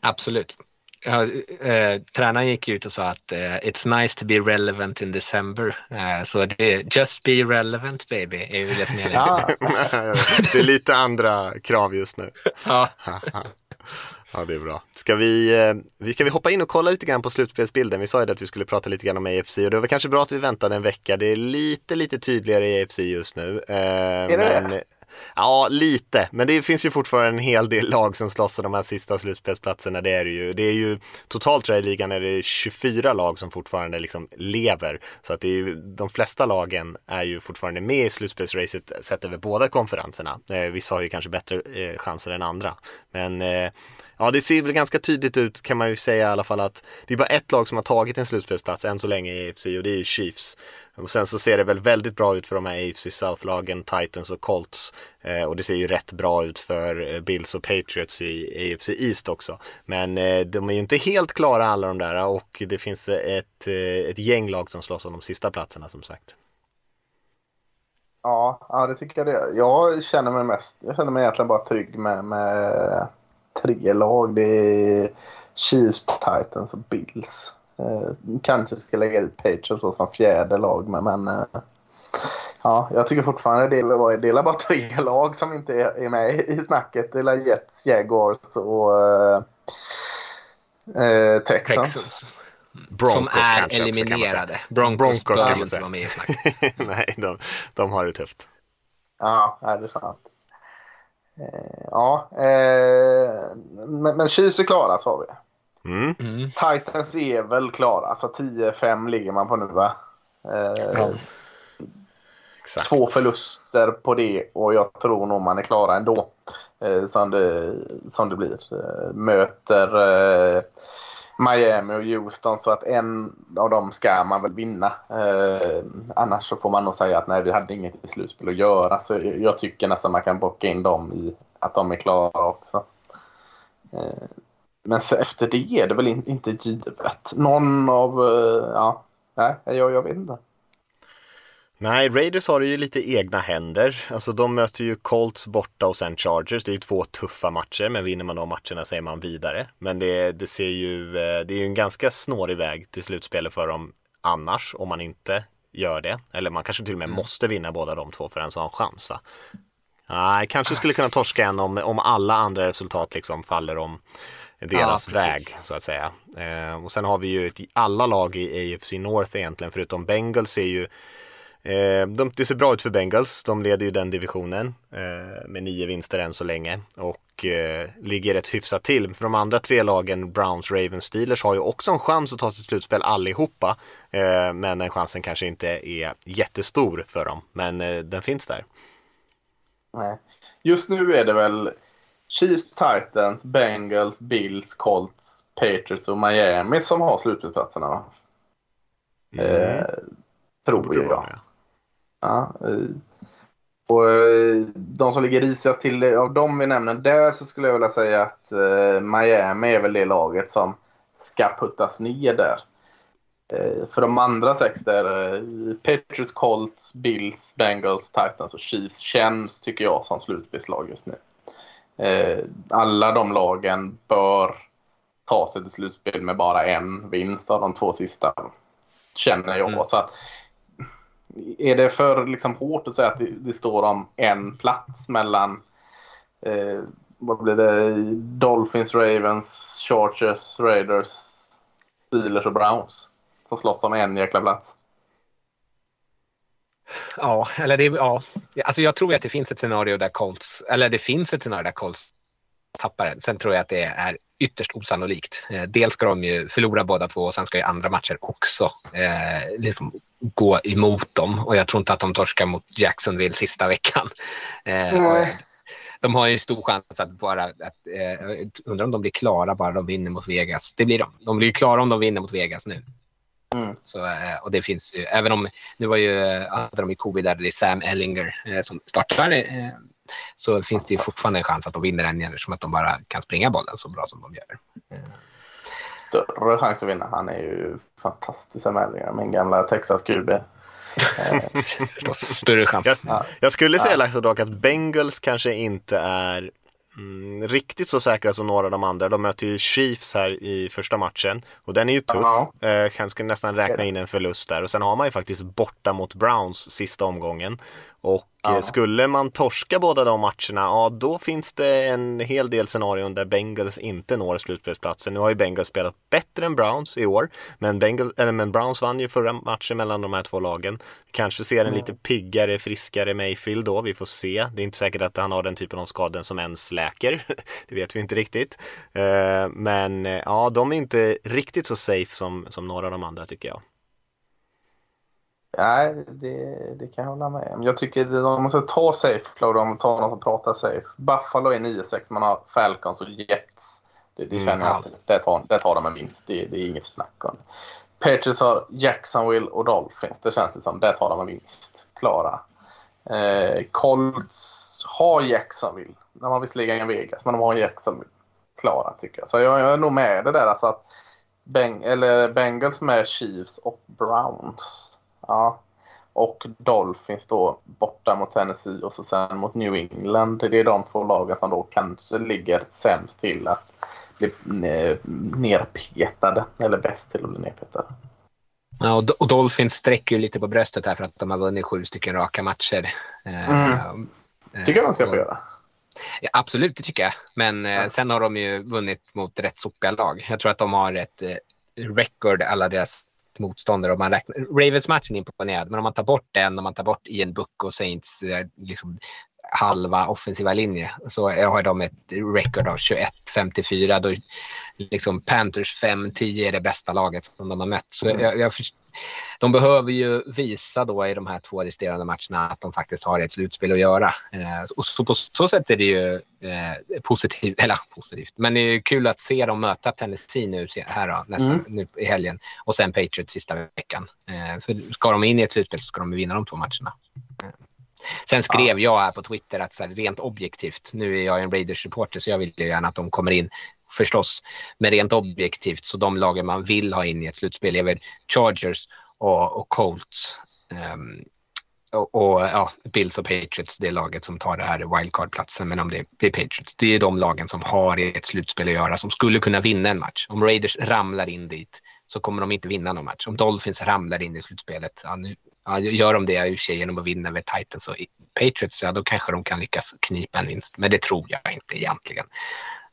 Absolut. Ja, eh, tränaren gick ut och sa att eh, it's nice to be relevant in December. Eh, så det är just be relevant baby är ju det som gäller. Ja. (laughs) det är lite andra krav just nu. Ja. (laughs) Ja, det är bra. Ska vi, eh, vi, ska vi hoppa in och kolla lite grann på slutspelsbilden? Vi sa ju att vi skulle prata lite grann om AFC och det var kanske bra att vi väntade en vecka. Det är lite, lite tydligare i AFC just nu. Eh, är det men, Ja, lite, men det finns ju fortfarande en hel del lag som slåss om de här sista slutspelsplatserna. Det är det ju. Det är ju totalt tror jag i ligan är det 24 lag som fortfarande liksom lever. Så att det är ju, de flesta lagen är ju fortfarande med i slutspelsracet sett över båda konferenserna. Eh, vissa har ju kanske bättre eh, chanser än andra. Men eh, Ja, det ser väl ganska tydligt ut kan man ju säga i alla fall att det är bara ett lag som har tagit en slutspelsplats än så länge i AFC och det är ju Chiefs. Och sen så ser det väl väldigt bra ut för de här AFC South-lagen, Titans och Colts. Eh, och det ser ju rätt bra ut för eh, Bills och Patriots i AFC East också. Men eh, de är ju inte helt klara alla de där och det finns eh, ett, eh, ett gäng lag som slåss om de sista platserna som sagt. Ja, ja, det tycker jag det. Jag känner mig mest, jag känner mig egentligen bara trygg med, med tre lag. Det är Chiefs, Titans och Bills. Eh, kanske ska lägga dit Patriots som fjärde lag, men, men eh, ja, jag tycker fortfarande det är, det är bara tre lag som inte är, är med i snacket. Det är Jets, Jaguars och eh, eh Texans. Texans. som är eliminerade. Broncos, Broncos bör inte vara med i snacket. (laughs) Nej, de, de har det tufft. Ja, är det sant. Eh, ja, eh, men, men Chiefs är klara sa vi. Mm. Mm. Titans är väl klara. Alltså 10-5 ligger man på nu va? Eh, ja. Två förluster på det och jag tror nog man är klara ändå. Eh, som, det, som det blir. Möter eh, Miami och Houston så att en av dem ska man väl vinna. Eh, annars så får man nog säga att nej, vi hade inget i slutspel att göra. Så jag tycker nästan man kan bocka in dem i att de är klara också. Eh, men så efter det är det väl in, inte givet. Någon av, eh, ja, nej, jag, jag vet inte. Nej, Raiders har ju lite egna händer. Alltså de möter ju Colts borta och sen Chargers. Det är ju två tuffa matcher, men vinner man de matcherna så är man vidare. Men det, det ser ju, eh, det är ju en ganska snårig väg till slutspelet för dem annars, om man inte gör det. Eller man kanske till och med mm. måste vinna båda de två för en chans va? Nej, kanske skulle kunna torska en om, om alla andra resultat liksom faller om deras ja, väg så att säga. Eh, och sen har vi ju ett, alla lag i AFC North egentligen förutom Bengals är ju Eh, de, det ser bra ut för Bengals. De leder ju den divisionen eh, med nio vinster än så länge och eh, ligger rätt hyfsat till. För de andra tre lagen, Browns, Ravens, Steelers, har ju också en chans att ta sig till slutspel allihopa. Eh, men den chansen kanske inte är jättestor för dem. Men eh, den finns där. Nej. Just nu är det väl Chiefs, Titans, Bengals, Bills, Colts, Patriots och Miami som har slutspelsplatserna. Mm. Eh, tror jag. Bra, ja. Ja, eh, och eh, de som ligger risigast till av dem vi nämner där så skulle jag vilja säga att eh, Miami är väl det laget som ska puttas ner där. För de andra sex där, Patriots, Colts, Bills, Bengals, Titans och Chiefs känns, tycker jag, som slutspelslag just nu. Alla de lagen bör ta sig till slutspel med bara en vinst av de två sista, känner jag. Mm. Så att är det för liksom hårt att säga att det, det står om en plats mellan eh, vad blir det? Dolphins, Ravens, Chargers, Raiders, Steelers och Browns som slåss om en jäkla plats? Ja, eller det, ja. Alltså jag tror att det finns ett scenario där Colts, eller det finns ett scenario där Colts tappar den. Sen tror jag att det är ytterst osannolikt. Eh, dels ska de ju förlora båda två och sen ska ju andra matcher också eh, liksom gå emot dem. Och jag tror inte att de torskar mot Jacksonville sista veckan. Eh, de har ju stor chans att bara, att, eh, undrar om de blir klara bara de vinner mot Vegas. Det blir de. De blir klara om de vinner mot Vegas nu. Mm. Så, eh, och det finns ju, även om, nu var ju, hade de ju covid där, det är Sam Ellinger eh, som startar eh, så finns det ju fortfarande en chans att de vinner den eftersom att de bara kan springa bollen så bra som de gör. Större chans att vinna. Han är ju fantastisk med min gamla Texas QB. (laughs) Större chans. Jag, jag skulle säga ja. dock att Bengals kanske inte är mm, riktigt så säkra som några av de andra. De möter ju Chiefs här i första matchen och den är ju tuff. Ja. Eh, kan ska nästan räkna in en förlust där och sen har man ju faktiskt borta mot Browns sista omgången och ja. skulle man torska båda de matcherna, ja då finns det en hel del scenarion där Bengals inte når slutspelsplatsen. Nu har ju Bengals spelat bättre än Browns i år, men, Bengals, eller, men Browns vann ju förra matchen mellan de här två lagen. Kanske ser en mm. lite piggare, friskare Mayfield då, vi får se. Det är inte säkert att han har den typen av skador som ens läker. (laughs) det vet vi inte riktigt. Uh, men ja, de är inte riktigt så safe som, som några av de andra tycker jag. Nej, det, det kan jag hålla med om. Jag tycker de måste ta safe flow, de tar någon som pratar safe. Buffalo är 9-6, man har Falcons och Jets. Det, det känner mm. jag alltid. Det tar, det tar de en vinst, det, det är inget snack om Patriots har Jacksonville och Dolphins. Det känns det som. Det tar de en vinst. Klara. Eh, Colts har Jacksonville. De har visserligen Vegas, men de har Jacksonville. Klara tycker jag. Så jag, jag är nog med det där alltså att Beng eller Bengals med Chiefs och Browns. Ja. Och Dolphins då borta mot Tennessee och så sen mot New England. Det är de två lagen som då kanske ligger sämst till att bli nerpetade. Eller bäst till att bli nerpetade. Ja, och Dolphins sträcker ju lite på bröstet här för att de har vunnit sju stycken raka matcher. Mm. tycker jag de ska få göra. Ja, absolut, det tycker jag. Men ja. sen har de ju vunnit mot rätt sopiga lag. Jag tror att de har ett record, alla deras motståndare. Och man räknar, Ravens-matchen är imponerad, men om man tar bort den, om man tar bort Ian Book och Saints eh, liksom, halva offensiva linje så har de ett record av 21-54. Då liksom Panthers 5-10 är det bästa laget som de har mött. Så mm. jag, jag, de behöver ju visa då i de här två resterande matcherna att de faktiskt har ett slutspel att göra. Eh, och så på så sätt är det ju eh, positivt, (laughs) eller positivt, men det är kul att se dem möta Tennessee nu här då, nästa, mm. nu i helgen och sen Patriots sista veckan. Eh, för ska de in i ett slutspel så ska de vinna de två matcherna. Eh. Sen skrev ja. jag här på Twitter att så här, rent objektivt, nu är jag en Raiders-supporter så jag vill ju gärna att de kommer in förstås. Men rent objektivt så de lagen man vill ha in i ett slutspel är väl Chargers och, och Colts. Um, och, och, ja, Bills och Patriots, det är laget som tar det här wildcard-platsen. Men om det är Patriots, det är de lagen som har ett slutspel att göra, som skulle kunna vinna en match. Om Raiders ramlar in dit så kommer de inte vinna någon match. Om Dolphins ramlar in i slutspelet, ja, nu, ja, gör de det i och för sig genom att vinna över Titans och Patriots, ja då kanske de kan lyckas knipa en vinst. Men det tror jag inte egentligen.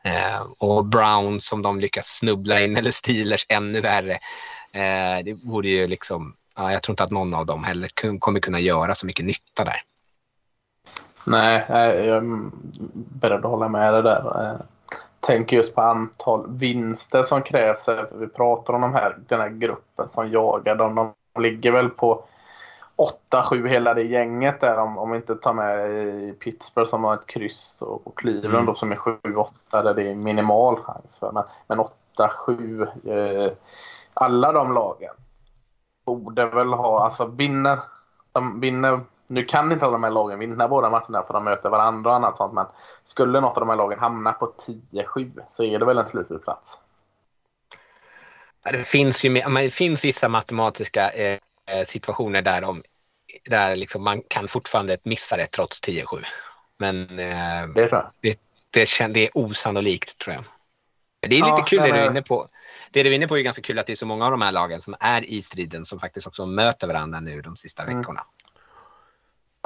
Eh, och Browns som de lyckas snubbla in, eller Steelers ännu värre. Eh, det vore ju liksom, ja, jag tror inte att någon av dem heller kommer kunna göra så mycket nytta där. Nej, jag är beredd att hålla med dig där. Eh, Tänker just på antal vinster som krävs. Eh, vi pratar om de här, den här gruppen som jagar dem. De ligger väl på 8-7 hela det gänget där om, om vi inte tar med Pittsburgh som har ett kryss och, och Cleveland mm. då som är 7-8 där det är minimal chans för. Men, men 8-7, eh, alla de lagen borde väl ha, alltså vinner, de vinner nu kan inte alla de här lagen vinna båda matcherna för de möter varandra och annat sånt men skulle något av de här lagen hamna på 10-7 så är det väl en slutplats. Det finns ju det finns vissa matematiska eh, Eh, situationer där, de, där liksom man kan fortfarande missa det trots 10-7. Men eh, det, jag. Det, det, det är osannolikt tror jag. Det är lite ja, kul det du är inne på. Det du är inne på är ganska kul att det är så många av de här lagen som är i striden som faktiskt också möter varandra nu de sista mm. veckorna.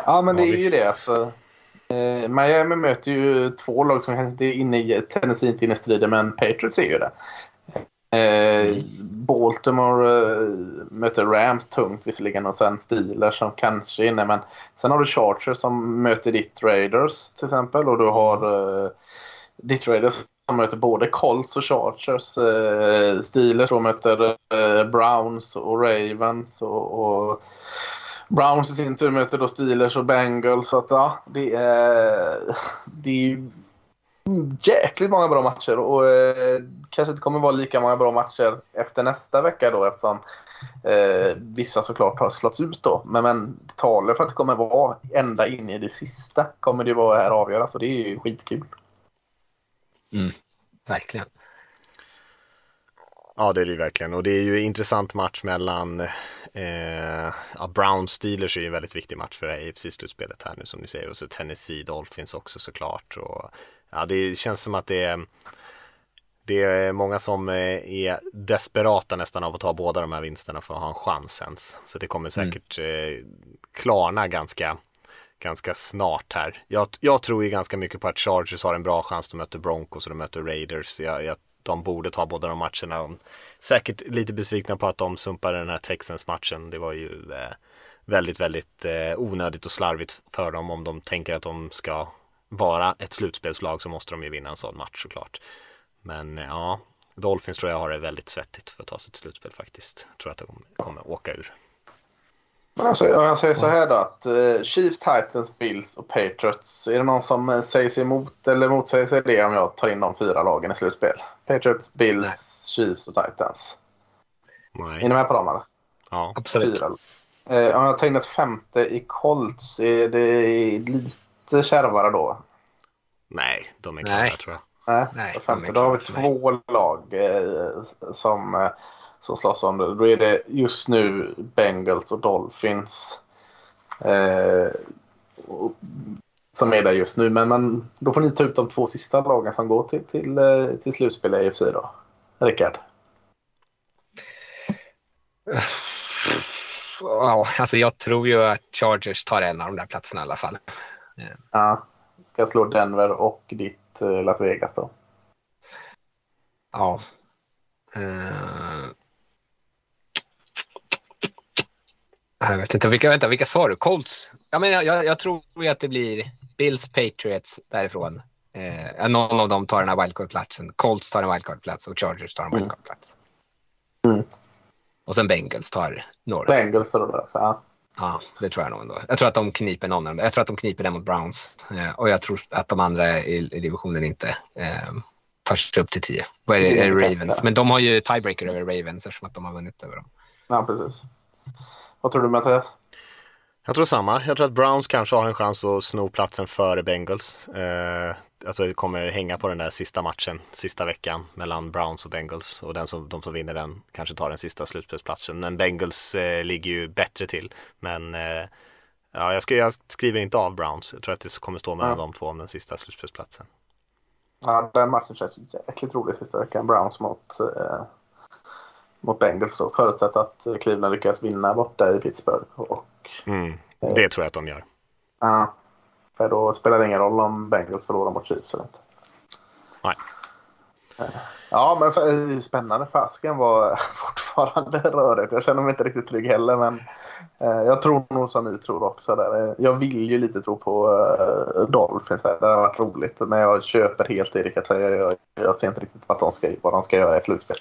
Ja, men det är ju det. Alltså. Eh, Miami möter ju två lag som kanske inte är inne i, Tennessee inte inne i striden, men Patriots är ju det. Eh, Baltimore eh, möter Rams tungt visserligen och sen Steelers som kanske är inne. Men sen har du Chargers som möter ditt Raiders till exempel och du har eh, ditt Raiders som möter både Colts och Chargers. Eh, Steelers som möter eh, Browns och Ravens och, och Browns i sin tur möter då Steelers och Bengals. Så att, ja, det är, det är jäkligt många bra matcher och eh, kanske inte kommer vara lika många bra matcher efter nästa vecka då eftersom eh, vissa såklart har slått ut då. Men, men talar för att det kommer vara ända in i det sista kommer det vara här avgöra så det är ju skitkul. Mm, verkligen. Ja det är det ju verkligen och det är ju intressant match mellan eh, ja, Brown Steelers är ju en väldigt viktig match för AFC-slutspelet här nu som ni säger och så Tennessee Dolphins också såklart. Och ja, det känns som att det är det är många som eh, är desperata nästan av att ta båda de här vinsterna för att ha en chans ens. Så det kommer mm. säkert mm. klarna ganska, ganska snart här. Jag, jag tror ju ganska mycket på att Chargers har en bra chans. De möter Broncos och de möter Raiders. Jag, jag, de borde ta båda de matcherna. De, säkert lite besvikna på att de sumpade den här Texans-matchen. Det var ju eh, väldigt, väldigt eh, onödigt och slarvigt för dem om de tänker att de ska vara ett slutspelslag så måste de ju vinna en sån match såklart. Men eh, ja, Dolphins tror jag har det väldigt svettigt för att ta sig till slutspel faktiskt. Jag tror att de kommer åka ur. Men alltså, jag säger så här då att uh, Chiefs, Titans, Bills och Patriots. Är det någon som uh, säger sig emot eller motsäger sig det om jag tar in de fyra lagen i slutspel? Patriots, Bills, Nej. Chiefs och Titans. Nej. Är ni med på dem eller? Ja, absolut. Fyra. Uh, om jag tar in ett femte i Colts, är det lite kärvare då? Nej, de är klara tror jag. Nej, Nej femte. Då har vi två lag som som slåss om det. Då är det just nu Bengals och Dolphins. Eh, som är där just nu. Men man, då får ni ta ut de två sista lagen som går till, till, eh, till slutspel i AFC då. Rickard? Ja, alltså jag tror ju att Chargers tar en av de där platserna i alla fall. Ja, ska slå Denver och ditt eh, Las Vegas då. Ja. Uh, Jag vet inte, vilka, vänta, vilka sa du? Colts? Ja, men jag, jag, jag tror att det blir Bills, Patriots därifrån. Eh, någon av dem tar den här wildcard-platsen. Colts tar en wildcard-plats och Chargers tar en mm. wildcard-plats. Mm. Och sen Bengals tar några. Bengals tar det också, ja. Ja, det tror jag nog ändå. Jag tror att de kniper någon av dem. Jag tror att de kniper den mot Browns. Eh, och jag tror att de andra i, i divisionen inte eh, tar sig upp till 10. Vad är det? Är det Ravens? Men de har ju tiebreaker över Ravens eftersom att de har vunnit över dem. Ja, precis. Vad tror du Mattias? Jag tror samma. Jag tror att Browns kanske har en chans att sno platsen före Bengals. Eh, att det kommer hänga på den där sista matchen, sista veckan mellan Browns och Bengals. Och den som, de som vinner den kanske tar den sista slutspelsplatsen. Men Bengals eh, ligger ju bättre till. Men eh, ja, jag, ska, jag skriver inte av Browns. Jag tror att det kommer stå mellan ja. de två om den sista slutspelsplatsen. Ja, den matchen känns jäkligt rolig sista veckan. Browns mot eh, mot Bengals då, förutsatt att Cleveland lyckas vinna borta i Pittsburgh. Och, mm, det eh, tror jag att de gör. Ja, för då spelar det ingen roll om Bengals förlorar mot Chiefs eller inte. Nej. Ja, men för, spännande. Fasken var (laughs) fortfarande rörigt. Jag känner mig inte riktigt trygg heller, men eh, jag tror nog som ni tror också. Där. Jag vill ju lite tro på eh, Dolphins. Här. Det har varit roligt, men jag köper helt Erik att säga. Jag, jag ser inte riktigt vad de ska, vad de ska göra i slutspel.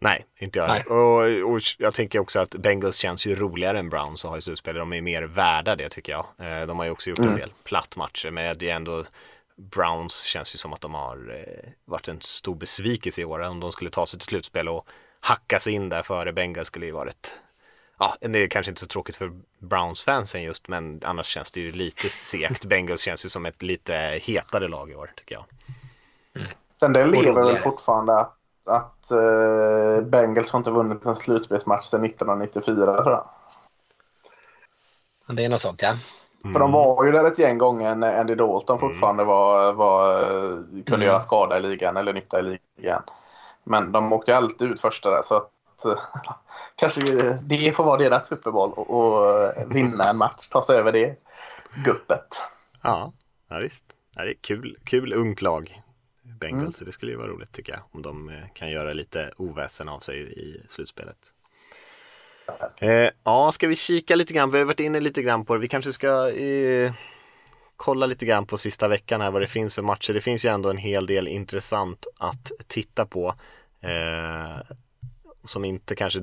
Nej, inte jag. Och, och, jag tänker också att Bengals känns ju roligare än Browns att ha i slutspel. De är mer värda det tycker jag. Eh, de har ju också gjort mm. en del plattmatcher, men det är ändå Browns känns ju som att de har eh, varit en stor besvikelse i år. Om de skulle ta sig till slutspel och hacka sig in där före Bengals skulle ju varit Ja, det är kanske inte så tråkigt för Browns-fansen just, men annars känns det ju lite segt. (laughs) Bengals känns ju som ett lite hetare lag i år, tycker jag. Mm. Sen det lever väl fortfarande att att eh, Bengals har inte vunnit en slutspelsmatch sedan 1994 tror jag. Det är något sånt ja. Mm. För de var ju där ett gäng gånger när Andy Dalton mm. fortfarande var, var, kunde mm. göra skada i ligan eller nytta i ligan. Men de åkte ju alltid ut första där så att (laughs) kanske det får vara deras Super Bowl och, och vinna en match, ta sig över det guppet. Ja, ja visst. Ja, det är kul, kul ungt lag. Mm. Bengals. Mm. Det skulle ju vara roligt tycker jag. Om de eh, kan göra lite oväsen av sig i slutspelet. Eh, ja, ska vi kika lite grann? Vi har varit inne lite grann på det. Vi kanske ska eh, kolla lite grann på sista veckan här vad det finns för matcher. Det finns ju ändå en hel del intressant att titta på. Eh, som inte kanske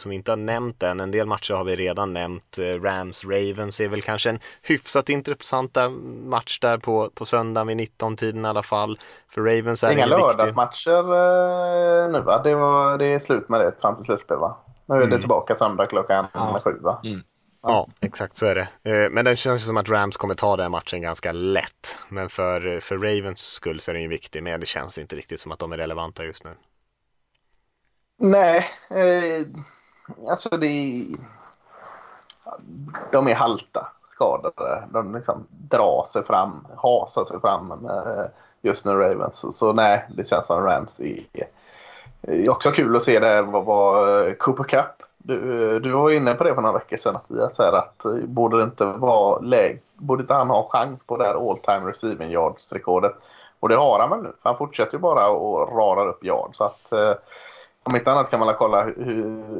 som inte har nämnt än. En del matcher har vi redan nämnt. Eh, Rams, Ravens är väl kanske en hyfsat intressant match där på, på söndagen vid 19-tiden i alla fall. För Ravens är Inga lördagsmatcher eh, nu va? Det, var, det är slut med det fram till slutspel va? Nu är mm. det tillbaka söndag klockan ja. sju va? Mm. Ja. ja, exakt så är det. Eh, men det känns som att Rams kommer ta den matchen ganska lätt. Men för, för Ravens skull så är den ju viktig. Men det känns inte riktigt som att de är relevanta just nu. Nej, eh, alltså det De är halta skadade. De liksom drar sig fram, hasar sig fram just nu Ravens. Så, nej, det känns som Rams är, är också kul att se det vad, vad Cooper Cup Du, du var inne på det för några veckor sedan. Att jag säger att borde det inte vara läge, borde inte han ha chans på det här all time receiving yards rekordet? Och det har han väl nu. För han fortsätter ju bara och radar upp yards. Så att, eh, om inte annat kan man kolla hur,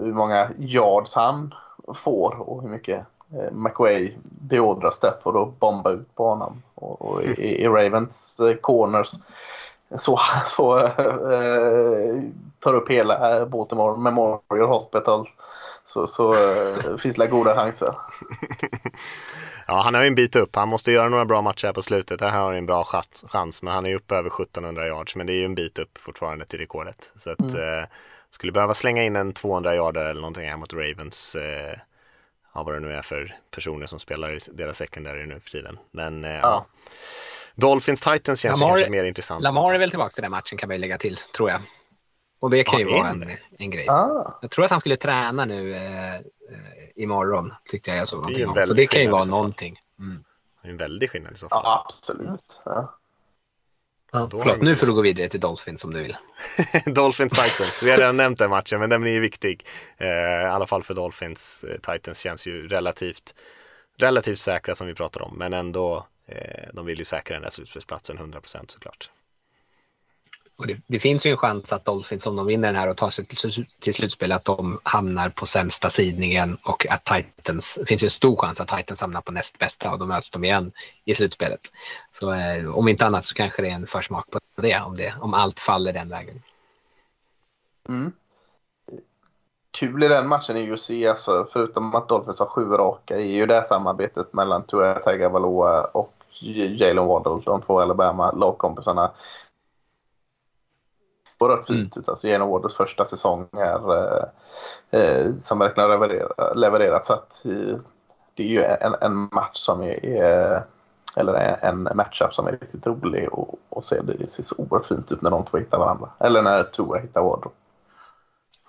hur många yards han får och hur mycket eh, McWay beordrar Stafford att bomba ut på honom. Och, och i, i, Ravens eh, corners så, (laughs) så äh, tar upp hela Baltimore Memorial Hospital så, så äh, finns det goda chanser. (laughs) ja, han har ju en bit upp. Han måste göra några bra matcher här på slutet. Här har han en bra chans, men han är uppe över 1700 yards. Men det är ju en bit upp fortfarande till rekordet. Så att, mm. Skulle behöva slänga in en 200 yarder eller någonting här mot Ravens. Eh, ja, vad det nu är för personer som spelar i deras secondary nu för tiden. Men eh, ja. ja. Dolphins Titans känns Lamar, kanske mer intressant. Lamar är väl tillbaka till den matchen kan man ju lägga till, tror jag. Och det kan ja, ju vara en, en grej. Ah. Jag tror att han skulle träna nu eh, eh imorgon, tyckte jag jag såg någonting om. Så det kan ju vara någonting. Mm. Det är en väldig skillnad i så fall. Ja, absolut. Ja. Ja, förlåt, nu får du gå vidare till Dolphins om du vill. (laughs) Dolphins Titans, vi har redan nämnt den matchen men den blir ju viktig. Eh, I alla fall för Dolphins. Eh, Titans känns ju relativt, relativt säkra som vi pratar om men ändå eh, de vill ju säkra den där slutspelsplatsen 100% såklart. Och det, det, finns ju en chans att Dolphins, om de vinner den här och tar sig till, till slutspel, att de hamnar på sämsta sidningen och att Titans, det finns ju en stor chans att Titans hamnar på näst bästa och då möts de igen i slutspelet. Så eh, om inte annat så kanske det är en försmak på det om, det, om allt faller den vägen. Mm. Kul i den matchen är ju att se, alltså, förutom att Dolphins har sju raka, är ju det här samarbetet mellan Tua Tagovailoa och Jalen Waddle, de två Alabama lagkompisarna oerhört fint mm. ut. Alltså genom årets första säsong är, eh, eh, som verkligen levererar, levererat. Så att, eh, det är ju en, en match som är, är eller en matchup som är riktigt rolig och, och ser, det ser så oerhört fint ut när de två hittar varandra. Eller när Tua hittar Waddle.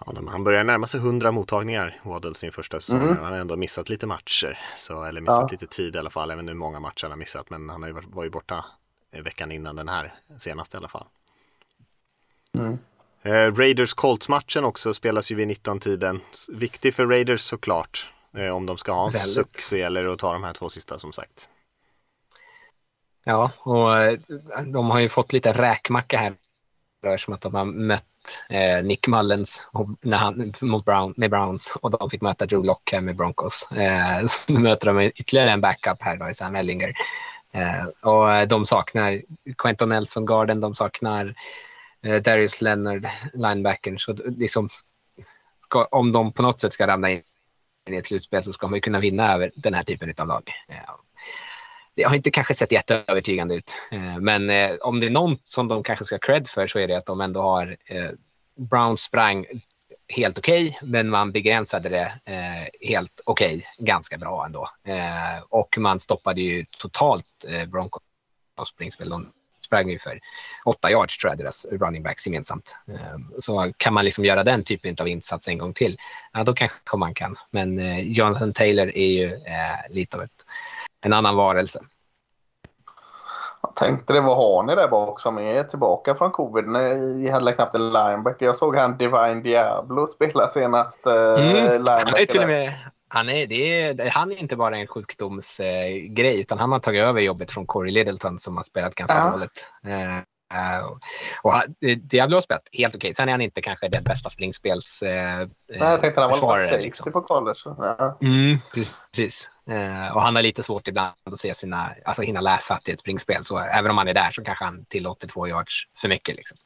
Ja, han börjar närma sig 100 mottagningar, Waddle, sin första säsong. Mm. Han har ändå missat lite matcher, så, eller missat ja. lite tid i alla fall. Även hur många matcher han har missat, men han var ju borta veckan innan den här senaste i alla fall. Mm. Eh, Raiders Colts-matchen också spelas ju vid 19-tiden. Viktig för Raiders såklart. Eh, om de ska ha en Väldigt. gäller det att ta de här två sista som sagt. Ja, och eh, de har ju fått lite räkmacka här. Som att de har mött eh, Nick Mullens när han, mot Brown, med Browns och de fick möta Drew Lock här med Broncos. Eh, (laughs) så nu möter de ytterligare en backup här då i Sam Ellinger. Eh, och de saknar Quentin Nelson Garden, de saknar eh, Eh, Darius Leonard, linebackern. Så liksom, ska, om de på något sätt ska ramla in i ett slutspel så ska man ju kunna vinna över den här typen av lag. Eh, det har inte kanske sett jätteövertygande ut, eh, men eh, om det är något som de kanske ska ha cred för så är det att de ändå har eh, Brown sprang helt okej, okay, men man begränsade det eh, helt okej, okay, ganska bra ändå. Eh, och man stoppade ju totalt eh, Broncos springspel. De sprang ju för åtta yards tror jag, deras running backs gemensamt. Ehm, så kan man liksom göra den typen av insats en gång till, ja, då kanske man kan. Men eh, Jonathan Taylor är ju eh, lite av ett, en annan varelse. Jag tänkte det, vad har ni där bak som är tillbaka från covid? Ni hade knappt en linebacker. Jag såg han Divine Diablo spela senast. Eh, mm. Han är till och med han är, det är, han är inte bara en sjukdomsgrej, eh, utan han har tagit över jobbet från Corey Littleton som har spelat ganska ja. dåligt. Eh, och han, Diablo har spelat helt okej. Sen är han inte kanske den bästa springspels eh, Nej, jag tänkte han var lite liksom. på college. Ja. Mm, precis. Eh, och han har lite svårt ibland att se sina, alltså hinna läsa till ett springspel. Så även om han är där så kanske han tillåter två yards för mycket. Liksom.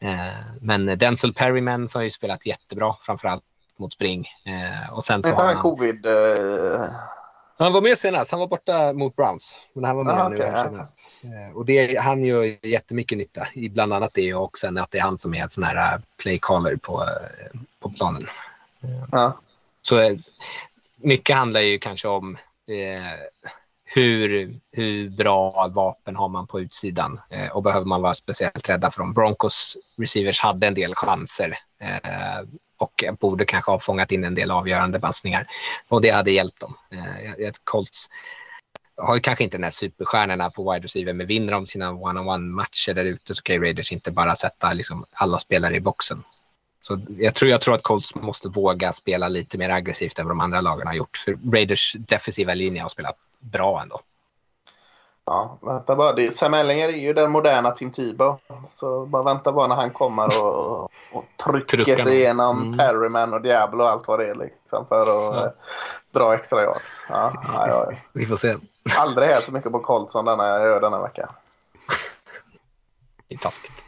Eh, men Denzel Perryman har ju spelat jättebra, framförallt mot spring. Eh, och sen så har han covid... Eh... Han var med senast. Han var borta mot Browns. Men han var med ah, nu okay, senast. Eh, och det, han gör jättemycket nytta i bland annat det och sen att det är han som är en sån här uh, play caller på, uh, på planen. Ah. Så uh, mycket handlar ju kanske om hur, hur bra vapen har man på utsidan eh, och behöver man vara speciellt rädda för dem. Broncos receivers hade en del chanser eh, och borde kanske ha fångat in en del avgörande passningar. Och det hade hjälpt dem. Eh, Colts har ju kanske inte den här superstjärnorna på wide receiver, men vinner de sina one-on-one matcher där ute så kan ju Raiders inte bara sätta liksom alla spelare i boxen. Så jag tror, jag tror att Colts måste våga spela lite mer aggressivt än vad de andra lagen har gjort. För Raiders defensiva linje har spelat bra ändå. Ja, vänta bara. Det, Sam Ellinger är ju den moderna Tim Tebow. Så bara vänta bara när han kommer och, och trycker Truckarna. sig igenom Mm. Perryman och Diablo och allt vad det är liksom för att Ja. eh, dra extra yards. Ja, ja, ja. (laughs) Vi får se. Aldrig här så mycket på Colts som denna jag gör denna vecka. Det är taskigt.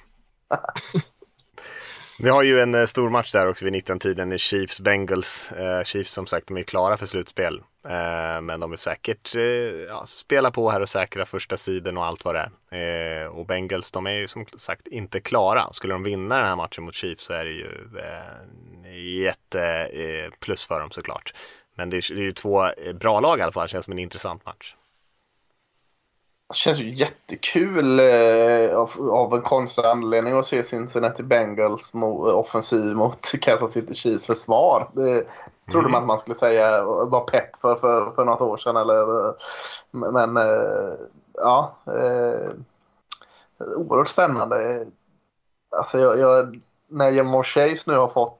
(laughs) Vi har ju en eh, stor match där också vid 19-tiden i Chiefs Bengals. Eh, Chiefs som sagt, de är klara för slutspel. Eh, men de vill säkert eh, ja, spela på här och säkra första sidan och allt vad det är. Eh, och Bengals, de är ju som sagt inte klara. Skulle de vinna den här matchen mot Chiefs så är det ju eh, jätte eh, plus för dem såklart. Men det är, det är ju två eh, bra lag i alla fall. Det känns som en intressant match. Det känns ju jättekul eh, av, av en konstig anledning att se Cincinnati Bengals mo, offensiv mot (laughs) Kansas City Chiefs försvar. Det trodde man att man skulle säga var pepp för, för, för något år sedan. Eller, eh, men eh, ja, eh, oerhört spännande. Alltså jag, jag, när Jamar Chase nu har fått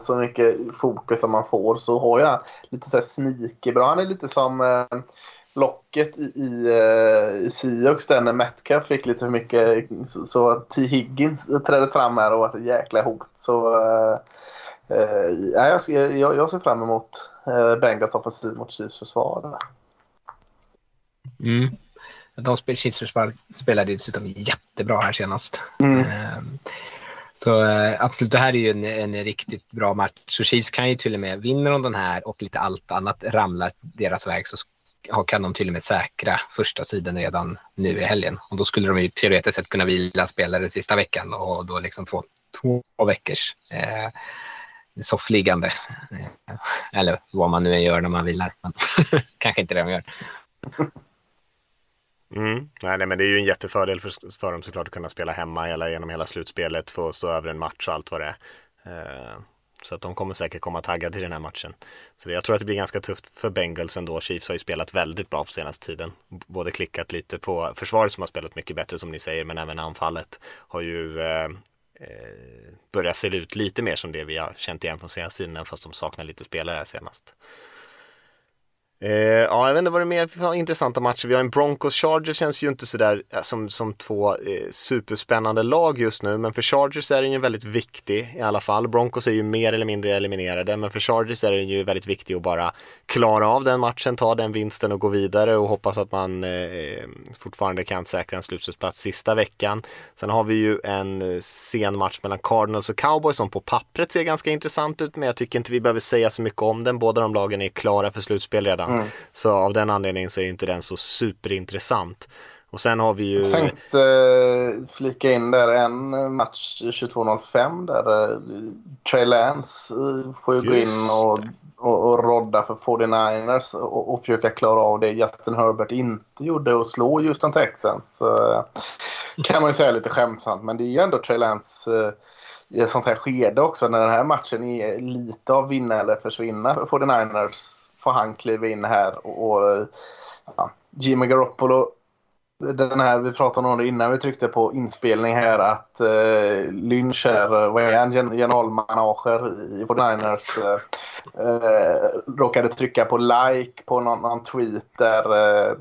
så mycket fokus som man får så har jag lite så här sneaky bra. Han är lite som eh, locket i, i, eh, i Seahawks där när Metcalf fick lite för mycket så, så T. Higgins trädde fram här och var ett jäkla hot. Så eh, eh, ja, jag, ser- jag, jag ser fram emot eh, Bengals offensiv mot Chiefs försvar. Mm. De spel, Chiefs försvar spelade dessutom jättebra här senast. Mm. Ehm, Så eh, absolut, det här är ju en, en riktigt bra match. Så Chiefs kan ju till och med, vinner de den här och lite allt annat ramlar deras väg så kan de till och med säkra första sidan redan nu i helgen. Och då skulle de ju teoretiskt sett kunna vila spelare sista veckan och då liksom få två veckors eh, soffliggande. Eh, eller vad man nu gör när man vilar. Men (laughs) kanske inte det de gör. Mm. Nej, nej, men det är ju en jättefördel för, för dem såklart att kunna spela hemma hela, genom hela slutspelet, få stå över en match och allt vad det är. Eh, så att de kommer säkert komma taggade till den här matchen. Så det, jag tror att det blir ganska tufft för Bengals ändå. Chiefs har ju spelat väldigt bra på senaste tiden. Både klickat lite på försvaret som har spelat mycket bättre som ni säger, men även anfallet har ju eh, eh börjat se ut lite mer som det vi har känt igen från senaste tiden, fast de saknar lite spelare här senast. Eh, ja, jag vet inte vad det är mer för intressanta matcher. Vi har en Broncos Chargers känns ju inte sådär eh, som, som två eh, superspännande lag just nu. Men för Chargers är den ju väldigt viktig i alla fall. Broncos är ju mer eller mindre eliminerade. Men för Chargers är den ju väldigt viktig att bara klara av den matchen, ta den vinsten och gå vidare och hoppas att man eh, fortfarande kan säkra en slutspelsplats sista veckan. Sen har vi ju en eh, sen match mellan Cardinals och Cowboys som på pappret ser ganska intressant ut. Men jag tycker inte vi behöver säga så mycket om den. Båda de lagen är klara för slutspel redan. Så av den anledningen så är inte den så superintressant. Och sen har vi ju... Jag tänkte eh, flika in där en match 22.05 där eh, Trey Lance eh, får ju gå in och, och, och rodda för 49ers och, och försöka klara av det Justin Herbert inte gjorde och slå Houston Texans. Eh, kan man ju säga lite skämtsamt men det är ju ändå Trey Lance eh, i ett sånt här skede också när den här matchen är lite av vinna eller försvinna för 49ers får han kliva in här och, och ja, Jimmy Garoppolo den här, vi pratade om det innan vi tryckte på inspelning här att eh, Lynch är, eh, vad är han, generalmanager i 49ers. Eh, eh, råkade trycka på like på någon, någon tweet där eh,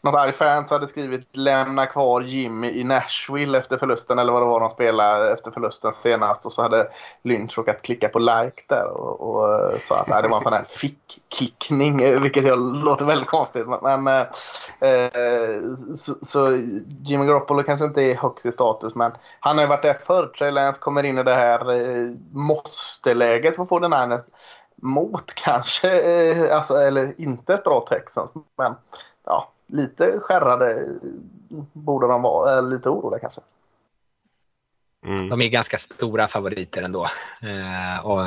något arg fans hade skrivit lämna kvar Jimmy i Nashville efter förlusten eller vad det var de spelade efter förlusten senast. Och så hade Lynch råkat klicka på like där och, och eh, sa att nej, det var en sån här fick-klickning eh, vilket jag låter väldigt konstigt. Men men eh, så, så Jimmy Garoppolo kanske inte är högst i status men han har ju varit där förr. Trey Lance kommer in i det här eh, måste-läget för att få den här mot kanske, eh, alltså, eller inte ett bra Texans men ja, lite skärrade borde de vara, eller lite oroliga kanske. Mm. De är ganska stora favoriter ändå. Eh, och,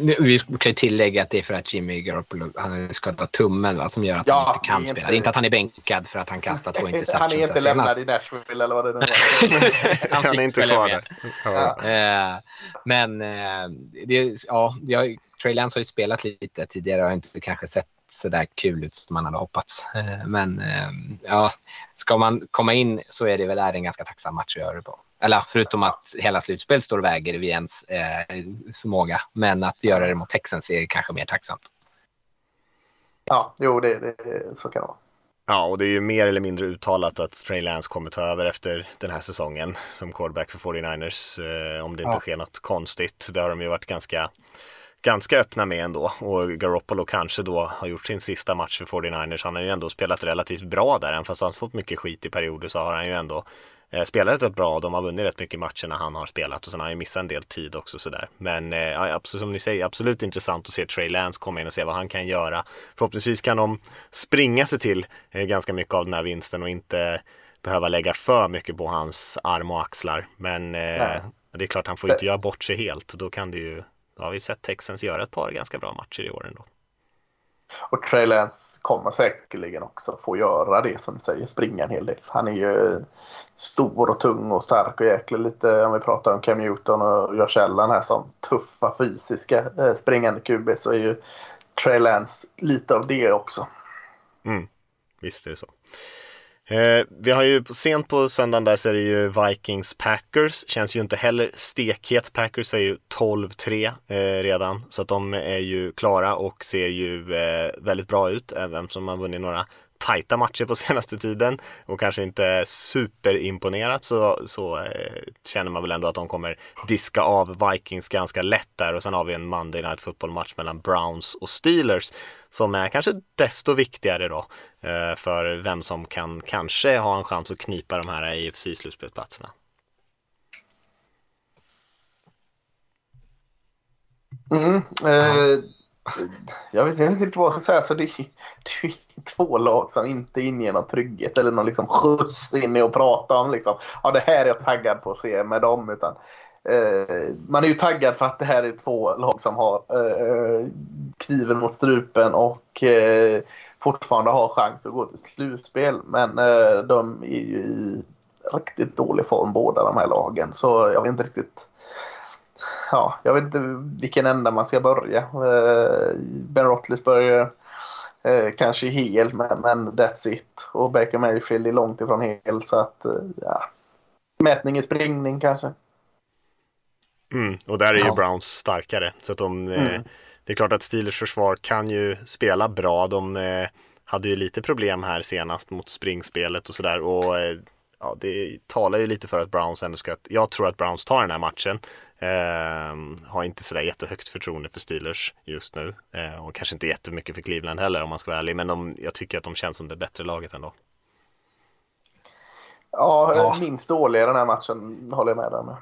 nu- vi kan ju tillägga att det är för att Jimmy Garoppolo han har skadat tummen va, som gör att Ja, han inte kan är spela. inte- Det är inte att han är bänkad för att han kastar två interceptions (laughs) Han är inte lämnad i Nashville eller vad det nu var. (laughs) Han Han är inte kvar där. Ja. Eh, men eh, det, ja, jag, Trey Lance har ju spelat lite tidigare och har inte kanske sett så där kul ut som man hade hoppats. Eh, men eh, ja, ska man komma in så är det väl är det en ganska tacksam match att göra det på. Eller förutom att hela slutspel står och väger vid ens eh, förmåga. Men att göra det mot Texans är kanske mer tacksamt. Ja, jo, det, det, så kan det vara. Ja, och det är ju mer eller mindre uttalat att Trey Lance kommer ta över efter den här säsongen som quarterback för 49ers eh, om det inte Ja. sker något konstigt. Det har de ju varit ganska, ganska öppna med ändå och Garoppolo kanske då har gjort sin sista match för 49ers. Han har ju ändå spelat relativt bra där, även fast han har fått mycket skit i perioder så har han ju ändå spelat rätt bra. De har vunnit rätt mycket matcher när han har spelat och sen har han ju missat en del tid också sådär. Men eh, absolut, som ni säger, absolut intressant att se Trey Lance komma in och se vad han kan göra. Förhoppningsvis kan de springa sig till eh, ganska mycket av den här vinsten och inte behöva lägga för mycket på hans arm och axlar. Men eh, det är klart, han får inte göra bort sig helt. Då kan det ju, då har vi sett Texans göra ett par ganska bra matcher i år ändå. Och Trey Lance kommer säkerligen också få göra det som du säger, springa en hel del. Han är ju stor och tung och stark och jäkla lite, om vi pratar om Cam Newton och Josh Allen här som tuffa fysiska eh, springande QB så är ju Trey Lance lite av det också. Mm, Visst är det så. Eh, vi har ju sent på söndagen där så är det ju Vikings Packers. Känns ju inte heller stekhet. Packers är ju 12-3 eh, redan. Så att de är ju klara och ser ju eh, väldigt bra ut. Även som man vunnit några tajta matcher på (laughs) senaste tiden och kanske inte superimponerat så, så eh, känner man väl ändå att de kommer diska av Vikings ganska lätt där och sen har vi en Monday Night Football-match mellan Browns och Steelers som är kanske desto viktigare då eh, för vem som kan kanske ha en chans att knipa de här AFC-slutspelsplatserna. Mm, eh, jag, vet, inte riktigt vad jag ska säga. Så det, är, det är två lag som inte inger någon trygghet eller någon liksom skjuts in i att prata om. Liksom, ja, det här är jag taggad på att se med dem. Utan, eh, Eh, man är ju taggad för att det här är två lag som har eh, kniven mot strupen och eh, fortfarande har chans att gå till slutspel. Men eh, de är ju i riktigt dålig form båda de här lagen. Så jag vet inte riktigt ja, jag vet inte vilken ända man ska börja. Eh, Ben Roethlisberger eh, kanske är hel, men, men that's it. Och Baker Mayfield är långt ifrån hel, så att eh, ja. Mätning i springning kanske. Mm, och där är ju Ja. Browns starkare. Så att de, eh, Mm. det är klart att Steelers försvar kan ju spela bra. De eh, hade ju lite problem här senast mot springspelet och sådär. Och eh, ja, det talar ju lite för att Browns ändå ska, jag tror att Browns tar den här matchen. Eh, har inte sådär jättehögt förtroende för Steelers just nu. Eh, och kanske inte jättemycket för Cleveland heller om man ska vara ärlig. Men de, jag tycker att de känns som det bättre laget ändå. Ja, Ja. minst dåliga den här matchen håller jag med dig med.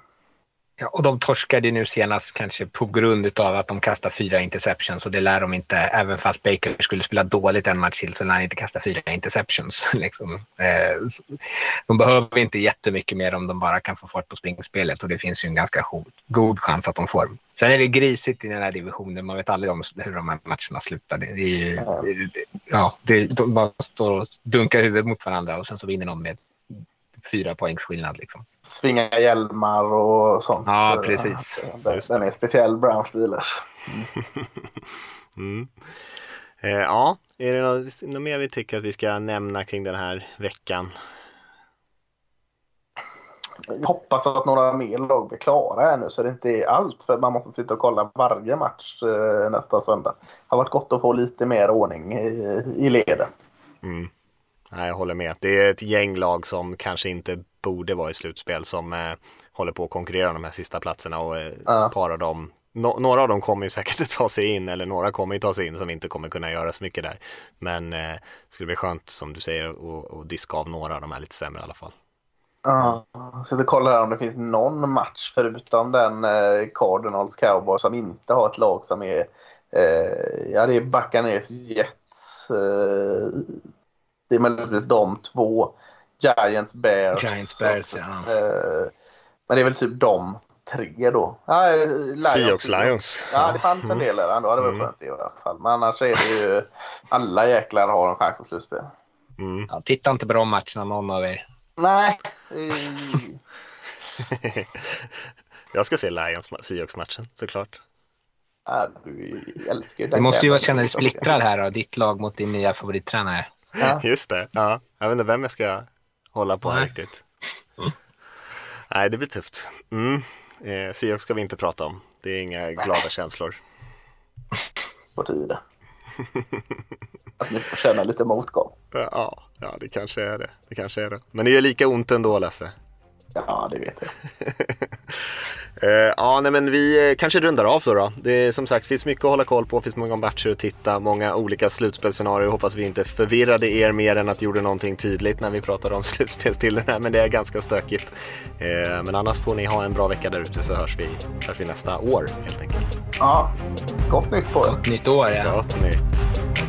Ja, och de torskade nu senast kanske på grund av att de kastar fyra interceptions och det lär de inte. Även fast Baker skulle spela dåligt en match till så lär han inte kasta fyra interceptions. (laughs) Liksom. Eh, De behöver inte jättemycket mer om de bara kan få fart på springspelet och det finns ju en ganska go- god chans att de får. Sen är det grisigt i den här divisionen. Man vet aldrig om hur de här matcherna slutar. Det är ju, ja, det, de bara står och dunkar huvudet mot varandra och sen så vinner någon med fyra poängs skillnad. Liksom. Svinga hjälmar och sånt. Ja, Så, precis. Den, den är speciell, Browns Steelers. (laughs) Mm. Eh, ja, är det något, något mer vi tycker att vi ska nämna kring den här veckan? Jag hoppas att några mer lag blir klara här nu så det inte är allt för man måste sitta och kolla varje match eh, nästa söndag. Det har varit gott att få lite mer ordning i, i leden. Mm. Nej, jag håller med. Det är ett gäng lag som kanske inte borde vara i slutspel som eh, håller på att konkurrera om de här sista platserna och eh, Ja. par av dem nå- några av dem kommer ju säkert (laughs) att ta sig in eller några kommer ju ta sig in som inte kommer kunna göra så mycket där. Men eh, det skulle bli skönt som du säger att att diska av några av de här lite sämre i alla fall. Ja, jag kollar här om det finns någon match förutom den eh, Cardinals Cowboys som inte har ett lag som är eh, ja det är Buccaneers Jets. Eh, det är möjligtvis de två. Giants Bears. Giants, Bears, ja. Eh, men det är väl typ de tre då. Ja, eh, Lions. Seahawks Lions. Ja, det fanns en del där ändå. Det var Mm. skönt i alla fall. Men annars är det ju alla jäklar har en chans på slutspel. Mm. Ja, titta inte på de matcherna någon av er. Nej. (laughs) Jag ska se Lions Seahawks-matchen såklart. Ja, du älskar ju Du den måste ju känna dig splittrad här då. Ditt lag mot din nya favorittränare. Ja. (laughs) Just det. Ja, jag vet inte vem jag ska hålla på här Nej. riktigt. Nej, det blir tufft. Mm. Eh, Seahawks ska vi inte prata om. Det är inga glada känslor. (laughs) På tiden. Att ni får känna lite motgång. Ja, ja, det kanske är det. Det kanske är det. Men det gör lika ont ändå, Lasse. Ja, det vet jag. (laughs) Eh, ja, nej, men vi eh, kanske rundar av så då. Det är som sagt finns mycket att hålla koll på, finns många matcher att titta, många olika slutspelsscenarier. Hoppas vi inte förvirrade er mer än att gjorde någonting tydligt när vi pratade om (laughs) slutspelsbilderna, men det är ganska stökigt. Eh, men annars får ni ha en bra vecka där ute så hörs vi, hörs vi nästa år helt enkelt. Ja, gott nytt på er. Gott nytt år. Ja. Gott nytt!